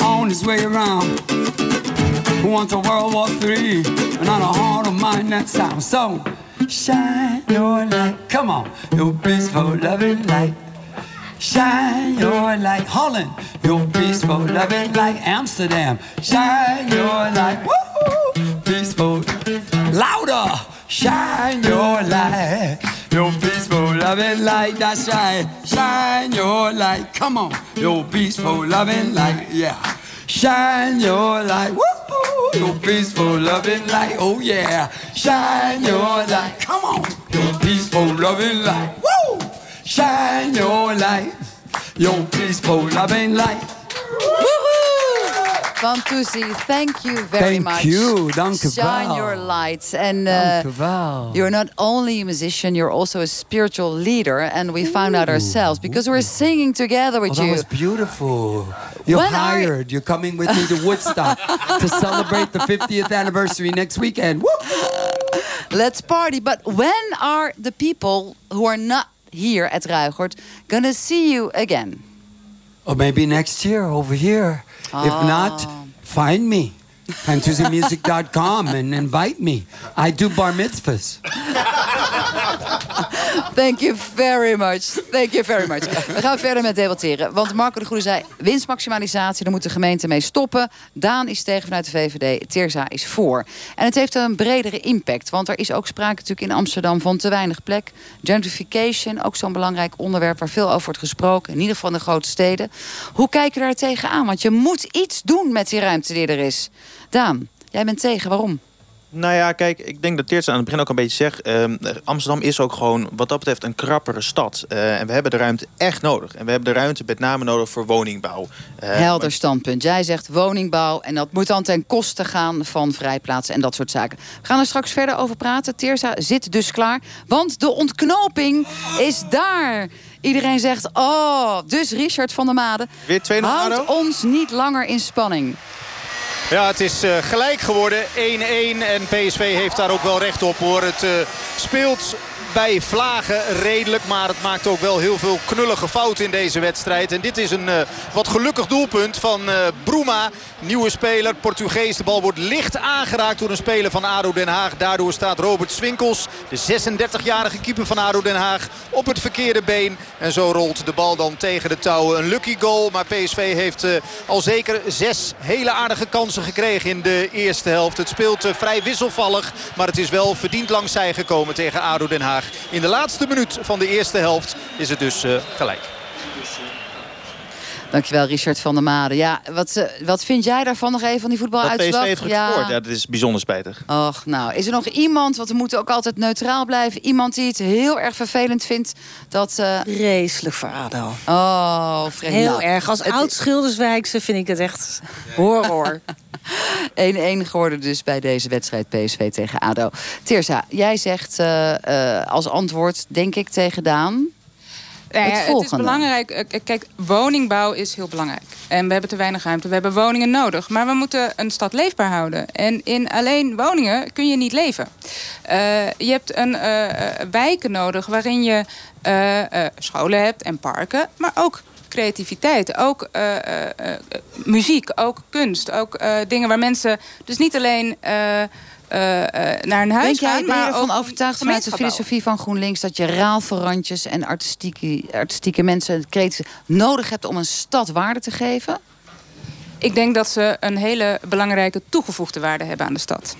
on his way around. Who wants a World War III and on a heart of mine that sound so shine your light. Come on, your peaceful loving light. Shine your light, Holland. Your peaceful loving light, Amsterdam. Shine your light, woo! Peaceful, louder. Shine your light, your peaceful loving light. That's right. Shine your light, come on. Your peaceful loving light, yeah. Shine your light, woo! Your peaceful loving light, oh yeah. Shine your light, come on. Your peaceful loving light, woo! Shine your light, your peaceful loving light. Van thank you very Thank much. you, dank u Shine your light. And uh, wel. you're not only a musician, you're also a spiritual leader. And we found out ourselves because we're singing together with Oh, that you. was beautiful. You're When are- hired. You're coming with me to Woodstock to celebrate the 50th anniversary next weekend. Woo! Let's party. But when are the people who are not here at Ruigoord gonna see you again? Or maybe next year over here. If not, oh. find me. FantasyMusic.com and invite me. I do bar mitzvahs. Thank you very much. Thank you very much. We gaan verder met debatteren. Want Marco de Goede zei, winstmaximalisatie, daar moet de gemeente mee stoppen. Daan is tegen vanuit de VVD, Teerza is voor. En het heeft een bredere impact. Want er is ook sprake natuurlijk in Amsterdam van te weinig plek. Gentrification, ook zo'n belangrijk onderwerp waar veel over wordt gesproken. In ieder geval in de grote steden. Hoe kijk je daar tegenaan? Want je moet iets doen met die ruimte die er is. Daan, jij bent tegen. Waarom? Nou ja, kijk, ik denk dat Teertje aan het begin ook een beetje zegt... ehm, Amsterdam is ook gewoon wat dat betreft een krappere stad. Eh, en we hebben de ruimte echt nodig. En we hebben de ruimte met name nodig voor woningbouw. Eh, Helder standpunt. Jij zegt woningbouw en dat moet dan ten koste gaan van vrijplaatsen en dat soort zaken. We gaan er straks verder over praten. Teersa zit dus klaar, want de ontknoping is daar. Iedereen zegt, oh, dus Richard van der Made Weer 2-0 houdt ons niet langer in spanning. Ja, het is eh, gelijk geworden. 1-1 en PSV heeft daar ook wel recht op hoor. Het eh, speelt bij Vlagen redelijk. Maar het maakt ook wel heel veel knullige fouten in deze wedstrijd. En dit is een eh, wat gelukkig doelpunt van Bruma. Nieuwe speler, Portugees. De bal wordt licht aangeraakt door een speler van ADO Den Haag. Daardoor staat Robert Swinkels, de 36-jarige keeper van ADO Den Haag, op het verkeerde been. En zo rolt de bal dan tegen de touwen. Een lucky goal, maar PSV heeft eh, al zeker zes hele aardige kansen gekregen in de eerste helft. Het speelt eh, vrij wisselvallig, maar het is wel verdiend langs zij gekomen tegen ADO Den Haag. In de laatste minuut van de eerste helft is het dus eh, gelijk. Dankjewel Richard van der Made. Ja, wat, eh, wat vind jij daarvan nog even van die Dat voetbaluitslag? PSV heeft gescoord. Ja. dat is bijzonder spijtig. Och, nou, is er nog iemand, want we moeten ook altijd neutraal blijven... iemand die het heel erg vervelend vindt dat... eh, Vreselijk voor ADO. Oh, vreemd. Heel Nou, erg. Als het- oud Schilderswijkse vind ik het echt horror. 1-1 geworden dus bij deze wedstrijd PSV tegen ADO. Teersa, jij zegt eh, eh, als antwoord, denk ik, tegen Daan... Nou ja, Het het, is volgende. belangrijk. eh, Kijk, woningbouw is heel belangrijk. En we hebben te weinig ruimte. We hebben woningen nodig. Maar we moeten een stad leefbaar houden. En in alleen woningen kun je niet leven. Eh, je hebt een eh, wijken nodig waarin je scholen hebt en parken. Maar ook creativiteit, ook muziek, ook kunst. Ook dingen waar mensen dus niet alleen naar een huis Ben jij, ben je maar ervan overtuigd vanuit de filosofie van GroenLinks... dat je raalverrandjes en artistieke, artistieke mensen creatief, nodig hebt om een stad waarde te geven? Ik denk dat ze een hele belangrijke toegevoegde waarde hebben aan de stad.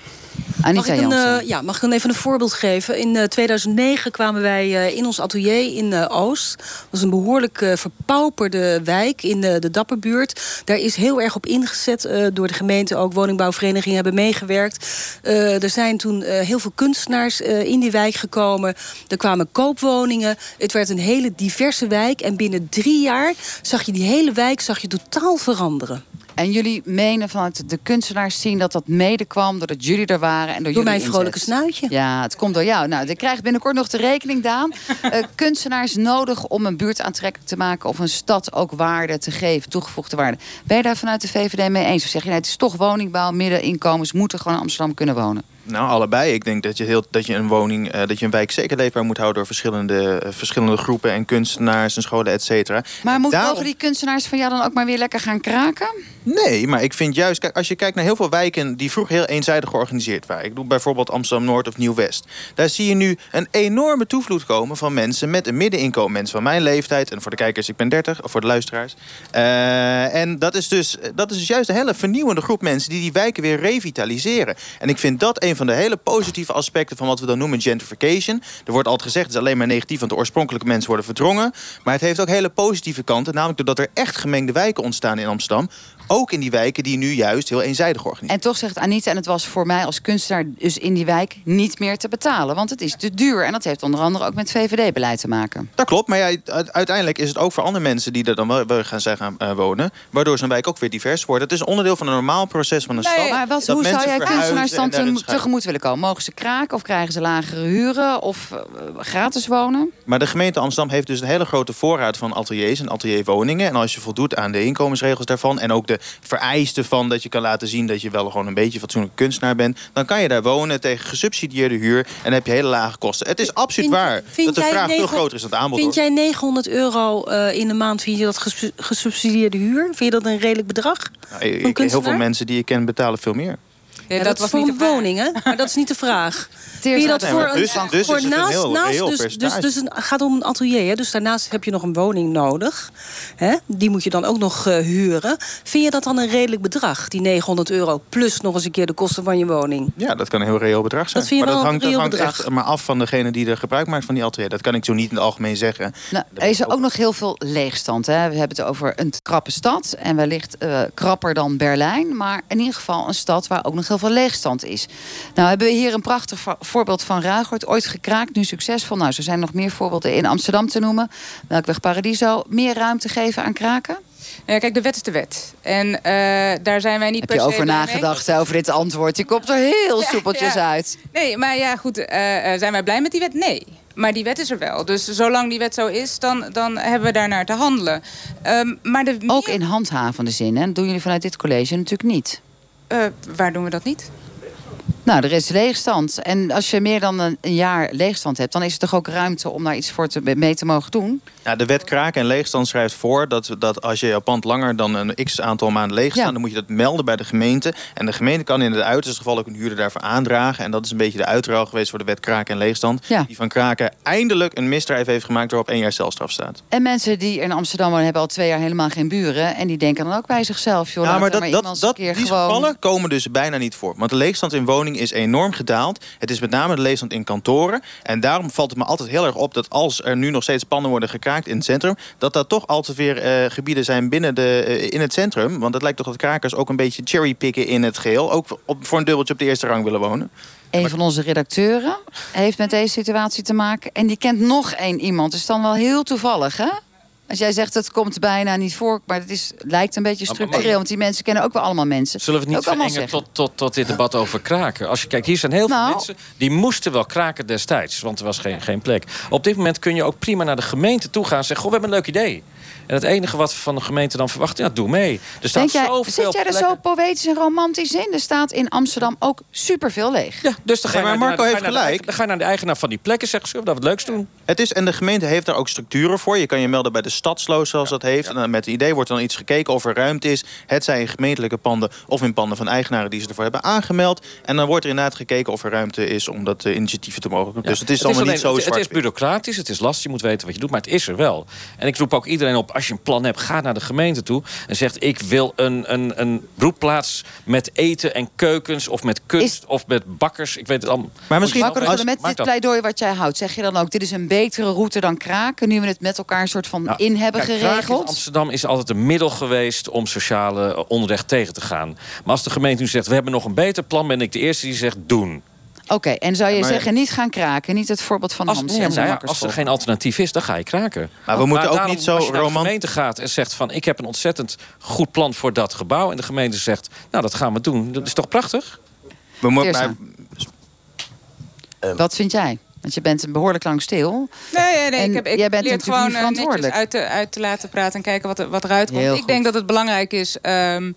Mag ik, een, eh, ja, mag ik dan even een voorbeeld geven? In eh, 2009 kwamen wij eh, in ons atelier in eh, Oost. Dat was een behoorlijk eh, verpauperde wijk in de, de Dapperbuurt. Daar is heel erg op ingezet eh, door de gemeente. Ook woningbouwverenigingen hebben meegewerkt. Eh, er zijn toen eh, heel veel kunstenaars eh, in die wijk gekomen. Er kwamen koopwoningen. Het werd een hele diverse wijk. En binnen drie jaar zag je die hele wijk zag je totaal veranderen. En jullie menen vanuit de kunstenaars zien dat dat mede kwam... doordat jullie er waren en door, Door jullie mijn inzet. vrolijke snuitje. Ja, het komt door jou. Nou, dan krijg binnenkort nog de rekening, Daan. Eh, kunstenaars nodig om een buurt aantrekkelijk te maken... of een stad ook waarde te geven, toegevoegde waarde. Ben je daar vanuit de VVD mee eens? Of zeg je, nee, het is toch woningbouw, middeninkomens... moeten gewoon in Amsterdam kunnen wonen? Nou, allebei. Ik denk dat je, heel, dat je een woning, eh, dat je een wijk zeker leefbaar moet houden door verschillende, eh, verschillende groepen en kunstenaars en scholen, et cetera. Maar moeten Daarom- die kunstenaars van jou dan ook maar weer lekker gaan kraken? Nee, maar ik vind juist, kijk, als je kijkt naar heel veel wijken die vroeger heel eenzijdig georganiseerd waren. Ik doe bijvoorbeeld Amsterdam Noord of Nieuw West. Daar zie je nu een enorme toevloed komen van mensen met een middeninkomen. Mensen van mijn leeftijd. En voor de kijkers, ik ben 30, of voor de luisteraars. Eh, en dat is, dus, dat is dus juist een hele vernieuwende groep mensen die die wijken weer revitaliseren. En ik vind dat een van de hele positieve aspecten van wat we dan noemen gentrification. Er wordt altijd gezegd, het is alleen maar negatief, want de oorspronkelijke mensen worden verdrongen. Maar het heeft ook hele positieve kanten. Namelijk doordat er echt gemengde wijken ontstaan in Amsterdam. Ook in die wijken die nu juist heel eenzijdig organiseren. En toch zegt Anita, en het was voor mij als kunstenaar dus in die wijk niet meer te betalen. Want het is te duur. En dat heeft onder andere ook met VVD-beleid te maken. Dat klopt, maar ja, uiteindelijk is het ook voor andere mensen die er dan wel gaan zijn gaan eh, wonen. Waardoor zo'n wijk ook weer divers wordt. Het is een onderdeel van een normaal proces van een stad. Maar wat, hoe zou jij verhuizen kunstenaars dan en daarin te- schuiven. tegemoet willen komen? Mogen ze kraken of krijgen ze lagere huren of eh, gratis wonen? Maar de gemeente Amsterdam heeft dus een hele grote voorraad van ateliers en atelierwoningen. En als je voldoet aan de inkomensregels daarvan... en ook de vereisten van dat je kan laten zien... dat je wel gewoon een beetje fatsoenlijke kunstenaar bent... dan kan je daar wonen tegen gesubsidieerde huur... en dan heb je hele lage kosten. Het is absoluut waar dat de vraag veel groter is dan het aanbod. Vind jij 900 euro eh, in de maand, vind je dat ges- gesubsidieerde huur? Vind je dat een redelijk bedrag? Nou, ik- heel veel mensen die ik ken betalen veel meer. Ja, dat, is voor een woning, hè? Maar dat is niet de vraag. Je dat Nee, voor een, dus- dus voor een naast, heel naast dus, dus, dus een, gaat om een atelier, hè? Dus daarnaast heb je nog een woning nodig. Hè? Die moet je dan ook nog eh, huren. Vind je dat dan een redelijk bedrag, die 900 euro... plus nog eens een keer de kosten van je woning? Ja, dat kan een heel reëel bedrag zijn. Dat vind je maar wel dat een hangt, dat reëel hangt bedrag? echt maar af van degene die er gebruik maakt van die atelier. Dat kan ik zo niet in het algemeen zeggen. Nou, er is ook nog heel veel leegstand. Hè? We hebben het over een krappe stad. En wellicht eh, krapper dan Berlijn. Maar in ieder geval een stad waar ook nog heel veel leegstand is. Nou hebben we hier een prachtig vo- voorbeeld van Ruigoord. Ooit gekraakt, nu succesvol. Nou, zo zijn nog meer voorbeelden in Amsterdam te noemen. Melkweg Paradiso. Meer ruimte geven aan kraken? Ja, kijk, de wet is de wet. En eh, daar zijn wij niet Heb per je se over mee. nagedacht over dit antwoord? Je komt er heel Ja, soepeltjes ja. uit. Nee, maar ja, goed. eh, eh, zijn wij blij met die wet? Nee. Maar die wet is er wel. Dus zolang die wet zo is, dan, dan hebben we daarnaar te handelen. Ehm, maar de Ook in handhavende zin. Hè? Dat doen jullie vanuit dit college natuurlijk niet. Eh, waar doen we dat niet? Nou, er is leegstand. En als je meer dan een, jaar leegstand hebt... dan is er toch ook ruimte om daar iets voor te, mee te mogen doen? Ja, de wet kraken en leegstand schrijft voor dat, dat als je je pand langer dan een x aantal maanden leeg staat, Ja. dan moet je dat melden bij de gemeente. En de gemeente kan in het uiterste geval ook een huurder daarvoor aandragen. En dat is een beetje de uitruil geweest voor de wet kraken en leegstand. Ja. Die van kraken eindelijk een misdrijf heeft gemaakt waarop één jaar celstraf staat. En mensen die in Amsterdam wonen... hebben al twee jaar helemaal geen buren. En die denken dan ook bij zichzelf... joh, Ja, maar dat, iemand dat, dat, die gewoon... gevallen komen dus bijna niet voor. Want de leegstand in woning is enorm gedaald. Het is met name de leegstand in kantoren. En daarom valt het me altijd heel erg op dat als er nu nog steeds panden worden gekraakt in het centrum... dat dat toch altijd weer eh, gebieden zijn binnen de, eh, in het centrum. Want het lijkt toch dat krakers ook een beetje cherrypicken in het geheel. Ook op, voor een dubbeltje op de eerste rang willen wonen. Een van onze redacteuren heeft met deze situatie te maken. En die kent nog één iemand. Dus dan wel heel toevallig, hè? Als jij zegt het komt bijna niet voor, maar het is, lijkt een beetje structureel. Want die mensen kennen ook wel allemaal mensen. Zullen we het niet verengen tot, tot, tot dit debat over kraken? Als je kijkt, hier zijn heel Nou. veel mensen... die moesten wel kraken destijds, want er was geen, geen plek. Op dit moment kun je ook prima naar de gemeente toe gaan... en zeggen, goh, we hebben een leuk idee. En het enige wat we van de gemeente dan verwachten... ja, doe mee. Er staat Denk jij, zoveel zit jij er zo poëtisch en romantisch in? Er staat in Amsterdam ook superveel leeg. Ja, dus dan ga je maar naar- Marco naar- heeft gelijk. Dan ga je naar de eigenaar van die plekken en zeggen... zullen we dat wat leuks doen? Het is, en de gemeente heeft daar ook structuren voor. Je kan je melden bij de stadsloos, zoals dat heeft. En dan met het idee wordt dan iets gekeken of er ruimte is. Het zij in gemeentelijke panden of in panden van eigenaren die ze ervoor hebben aangemeld. En dan wordt er inderdaad gekeken of er ruimte is om dat eh, initiatieven te mogen. Dus het is allemaal alleen- niet zo het, het zwart. is bureaucratisch, het is lastig, je moet weten wat je doet, maar het is er wel. En ik roep ook iedereen op, als je een plan hebt, ga naar de gemeente toe en zegt: ik wil een, een, een broedplaats met eten en keukens of met kunst of met bakkers. Ik weet het allemaal. Maar misschien Marco, Als- met dit pleidooi wat jij houdt, zeg je dan ook... dit is een betere route dan kraken... nu we het met elkaar een soort van Nou, in hebben kijk, Kraak in geregeld? Amsterdam is altijd een middel geweest om sociale onrecht tegen te gaan. Maar als de gemeente nu zegt: we hebben nog een beter plan, ben ik de eerste die zegt: doen. Oké, en zou je maar- zeggen niet gaan kraken? Niet het voorbeeld van Als, Hans nee, maar ja, als er geen alternatief is, dan ga je kraken. Maar we moeten ook daarom, niet zo Als je naar de gemeente gaat en zegt van... ik heb een ontzettend goed plan voor dat gebouw... en de gemeente zegt, nou, dat gaan we doen. Dat is toch prachtig? We moeten Teersa. Wat vind jij? Want je bent behoorlijk lang stil. Nee, nee, nee. En ik heb, ik jij bent leer natuurlijk het gewoon eh, netjes uit te, uit te laten praten en kijken wat, er- wat eruit komt. Heel ik goed. denk dat het belangrijk is ehm,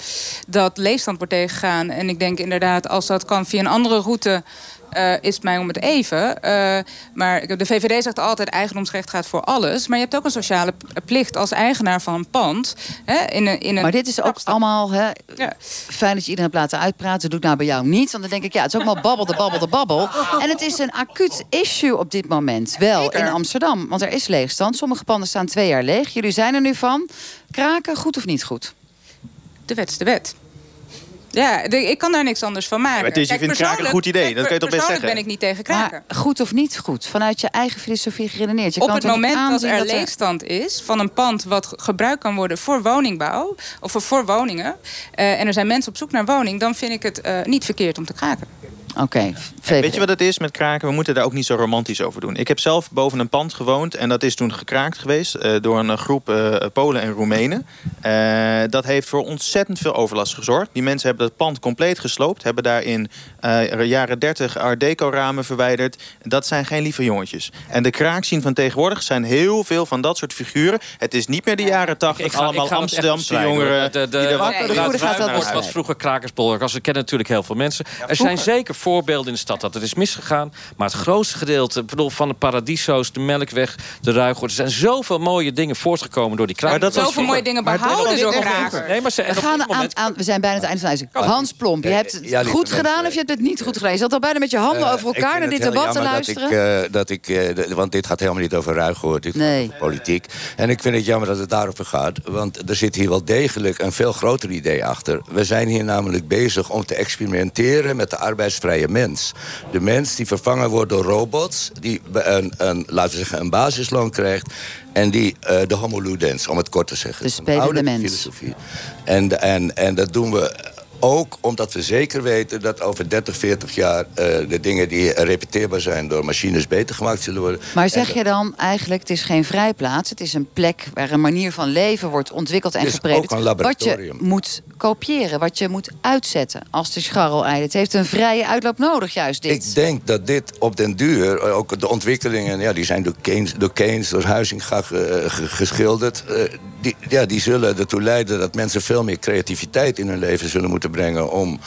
dat leefstand wordt tegengegaan. En ik denk inderdaad, als dat kan via een andere route... eh, is het mij om het even. Eh, maar de VVD zegt altijd eigendomsrecht gaat voor alles. Maar je hebt ook een sociale plicht als eigenaar van een pand. Hè, in een, in een Maar dit is ook allemaal hè, Ja. fijn dat je iedereen hebt laten uitpraten. Doe ik nou bij jou niet. Want dan denk ik, ja, het is ook maar babbel, de babbel, de babbel. En het is een acuut issue op dit moment. Wel Zeker. in Amsterdam. Want er is leegstand. Sommige panden staan twee jaar leeg. Jullie zijn er nu van. Kraken, goed of niet goed? De wet is de wet. Ja, de- ik kan daar niks anders van maken. maar het is, je vindt kraken een goed idee, dat kun je toch best persoonlijk zeggen? ben ik niet tegen kraken. Maar goed of niet goed? Vanuit je eigen filosofie geredeneerd. Je op kan het moment dat er leegstand is van een pand wat ge- gebruikt kan worden voor woningbouw of voor, voor woningen, eh, en er zijn mensen op zoek naar woning, dan vind ik het eh, niet verkeerd om te kraken. Oké, Weet je wat het is met kraken? We moeten daar ook niet zo romantisch over doen. Ik heb zelf boven een pand gewoond en dat is toen gekraakt geweest eh, door een groep eh, Polen en Roemenen. Eh, dat heeft voor ontzettend veel overlast gezorgd. Die mensen hebben het pand compleet gesloopt, hebben daar in eh, jaren 30 Art Deco ramen verwijderd. Dat zijn geen lieve jongetjes. En de kraakzien van tegenwoordig zijn heel veel van dat soort figuren. Het is niet meer de jaren 80 Ik ga, allemaal ik ga Amsterdamse jongeren. De, de, er de, de dat vroeger krakersbolwerk. Als we kennen natuurlijk heel veel mensen. er zijn zeker voorbeelden in de stad dat het is misgegaan. Maar het grootste gedeelte, ik bedoel, van de Paradiso's, de Melkweg, de Ruigoord. Er zijn zoveel mooie dingen voortgekomen door die krakers. Maar dat Zoveel mooie dingen behouden door. Nee, maar ze, We, gaan aan, we zijn bijna het einde van de uitzending. Hans Plomp, je hebt het Ja, goed gedaan of je hebt het niet goed gedaan? Je zat al bijna met je handen Eh, over elkaar naar dit debat te luisteren. Dat ik, eh, dat ik, eh, want dit gaat helemaal niet over Ruigoord, dit gaat Nee. over politiek. En ik vind het jammer dat het daarover gaat. Want er zit hier wel degelijk een veel groter idee achter. We zijn hier namelijk bezig om te experimenteren met de mens. De mens die vervangen wordt door robots, die een, een, laten we zeggen, een basisloon krijgt. En die eh, de homo ludens, om het kort te zeggen. De spelende oude mens. filosofie. En, en, en dat doen we ook omdat we zeker weten dat over 30, 40 jaar eh, de dingen die repeteerbaar zijn door machines beter gemaakt zullen worden. Maar zeg dat- je dan eigenlijk, het is geen vrijplaats. Het is een plek waar een manier van leven wordt ontwikkeld en een wat je moet kopiëren, wat je moet uitzetten als de scharrel-ei. Het heeft een vrije uitloop nodig, juist dit. Ik denk dat dit op den duur, ook de ontwikkelingen, ja, die zijn door Keynes, door, Keynes, door Huizinga geschilderd. eh, die, ja, die zullen ertoe leiden dat mensen veel meer creativiteit in hun leven zullen moeten brengen om,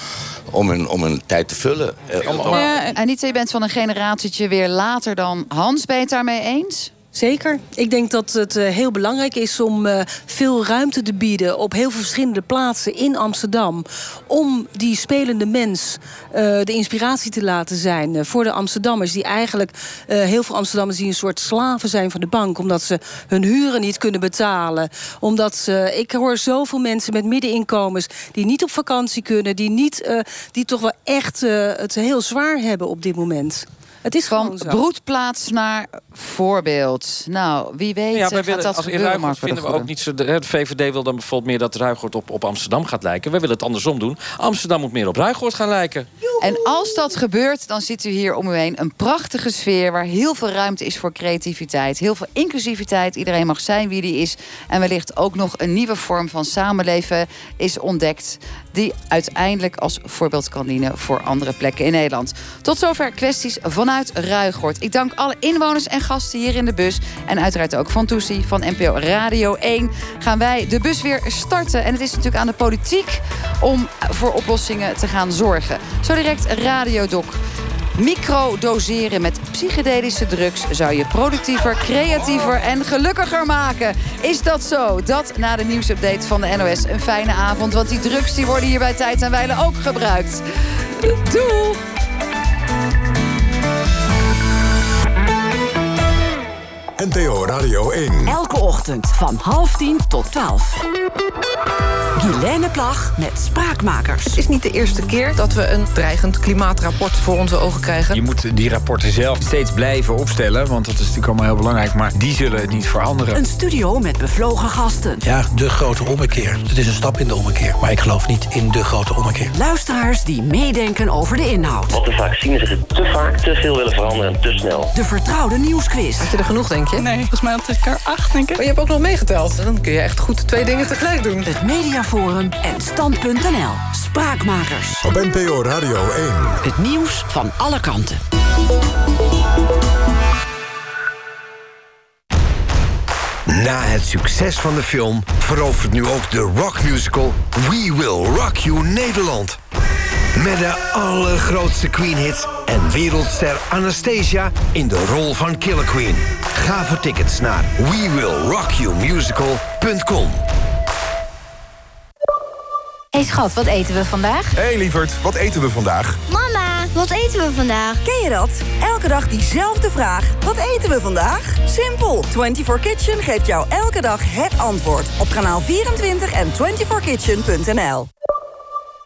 om, hun, om hun tijd te vullen. Eh, om- om- Ja, en- Anita, je bent van een generatietje weer later dan Hans. Ben je het daarmee eens? Zeker. Ik denk dat het eh, heel belangrijk is om eh, veel ruimte te bieden op heel verschillende plaatsen in Amsterdam. Om die spelende mens eh, de inspiratie te laten zijn voor de Amsterdammers. Die eigenlijk heel veel Amsterdammers die een soort slaven zijn van de bank. Omdat ze hun huren niet kunnen betalen. Omdat ze, ik hoor zoveel mensen met middeninkomens die niet op vakantie kunnen. Die, niet, die toch wel echt het heel zwaar hebben op dit moment. Het is Van gewoon zo. broedplaats naar voorbeeld. Nou, wie weet Ja, eh, wij gaat willen, dat als in gebeuren, Ruigoord vinden we ook niet zo... De, VVD wil dan bijvoorbeeld meer dat Ruigoord op, op Amsterdam gaat lijken. Wij willen het andersom doen. Amsterdam moet meer op Ruigoord gaan lijken. En als dat gebeurt, dan ziet u hier om u heen een prachtige sfeer... waar heel veel ruimte is voor creativiteit. Heel veel inclusiviteit. Iedereen mag zijn wie die is. En wellicht ook nog een nieuwe vorm van samenleven is ontdekt... die uiteindelijk als voorbeeld kan dienen voor andere plekken in Nederland. Tot zover kwesties vanuit Ruigoord. Ik dank alle inwoners en gasten hier in de bus. En uiteraard ook van Toesie van NPO Radio 1. Gaan wij de bus weer starten. En het is natuurlijk aan de politiek om voor oplossingen te gaan zorgen. Zo direct Radiodoc. Microdoseren met psychedelische drugs zou je productiever, creatiever en gelukkiger maken. Is dat zo? Dat na de nieuwsupdate van de NOS. Een fijne avond, want die drugs die worden hier bij Tijd en Weilen ook gebruikt. Doei! NTO Radio 1. Elke ochtend van half tien tot twaalf. Guilaine Plag met Spraakmakers. Het is niet de eerste keer dat we een dreigend klimaatrapport voor onze ogen krijgen. Je moet die rapporten zelf steeds blijven opstellen, want dat is natuurlijk allemaal heel belangrijk. Maar die zullen het niet veranderen. Een studio met bevlogen gasten. Ja, de grote ommekeer. Het is een stap in de ommekeer. Maar ik geloof niet in de grote ommekeer. Luisteraars die meedenken over de inhoud. Wat we vaak zien is dat we te vaak te veel willen veranderen en te snel. De vertrouwde nieuwsquiz. Had je er genoeg, denk je? Nee, volgens mij had ik er acht, denk ik. Maar je hebt ook nog meegeteld. Dan kun je echt goed twee dingen tegelijk doen. Het Mediaforum en Stand.nl. Spraakmakers. Op NPO Radio 1. Het nieuws van alle kanten. Na het succes van de film verovert nu ook de rockmusical We Will Rock You Nederland. Met de allergrootste Queen-hits en wereldster Anastasia in de rol van Killer Queen. Ga voor tickets naar WeWillRockYouMusical.com. hey schat, wat eten we vandaag? hey, lieverd, wat eten we vandaag? Mama, wat eten we vandaag? Ken je dat? Elke dag diezelfde vraag. Wat eten we vandaag? Simpel. 24 Kitchen geeft jou elke dag het antwoord. Op kanaal 24 en 24kitchen.nl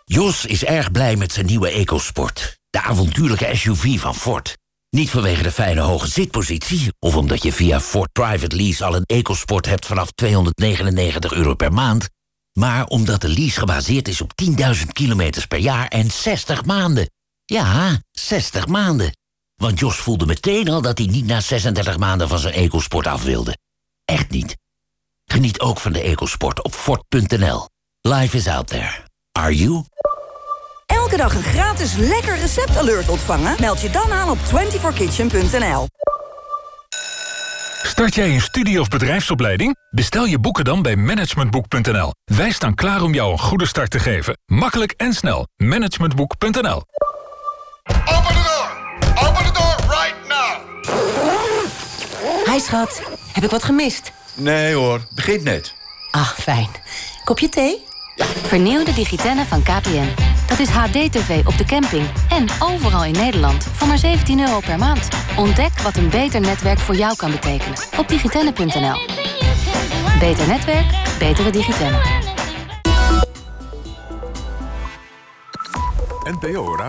Jos is erg blij met zijn nieuwe EcoSport. De avontuurlijke SUV van Ford. Niet vanwege de fijne hoge zitpositie... of omdat je via Ford Private Lease al een EcoSport hebt vanaf 299 euro per maand... maar omdat de lease gebaseerd is op 10.000 kilometers per jaar en 60 maanden. Ja, 60 maanden. Want Jos voelde meteen al dat hij niet na 36 maanden van zijn EcoSport af wilde. Echt niet. Geniet ook van de EcoSport op Ford.nl. Life is out there. Are you? Elke dag een gratis lekker receptalert ontvangen? Meld je dan aan op 24kitchen.nl. Start jij een studie- of bedrijfsopleiding? Bestel je boeken dan bij managementboek.nl. Wij staan klaar om jou een goede start te geven. Makkelijk en snel. Managementboek.nl Open de door! Open de door right now! Hi schat, heb ik wat gemist? Nee hoor, begint net. Ah, fijn. Kopje thee? Vernieuw de Digitenne van KPN. Dat is HD-tv op de camping en overal in Nederland voor maar 17 euro per maand. Ontdek wat een beter netwerk voor jou kan betekenen op digitenne.nl. Beter netwerk, betere Digitenne. NPO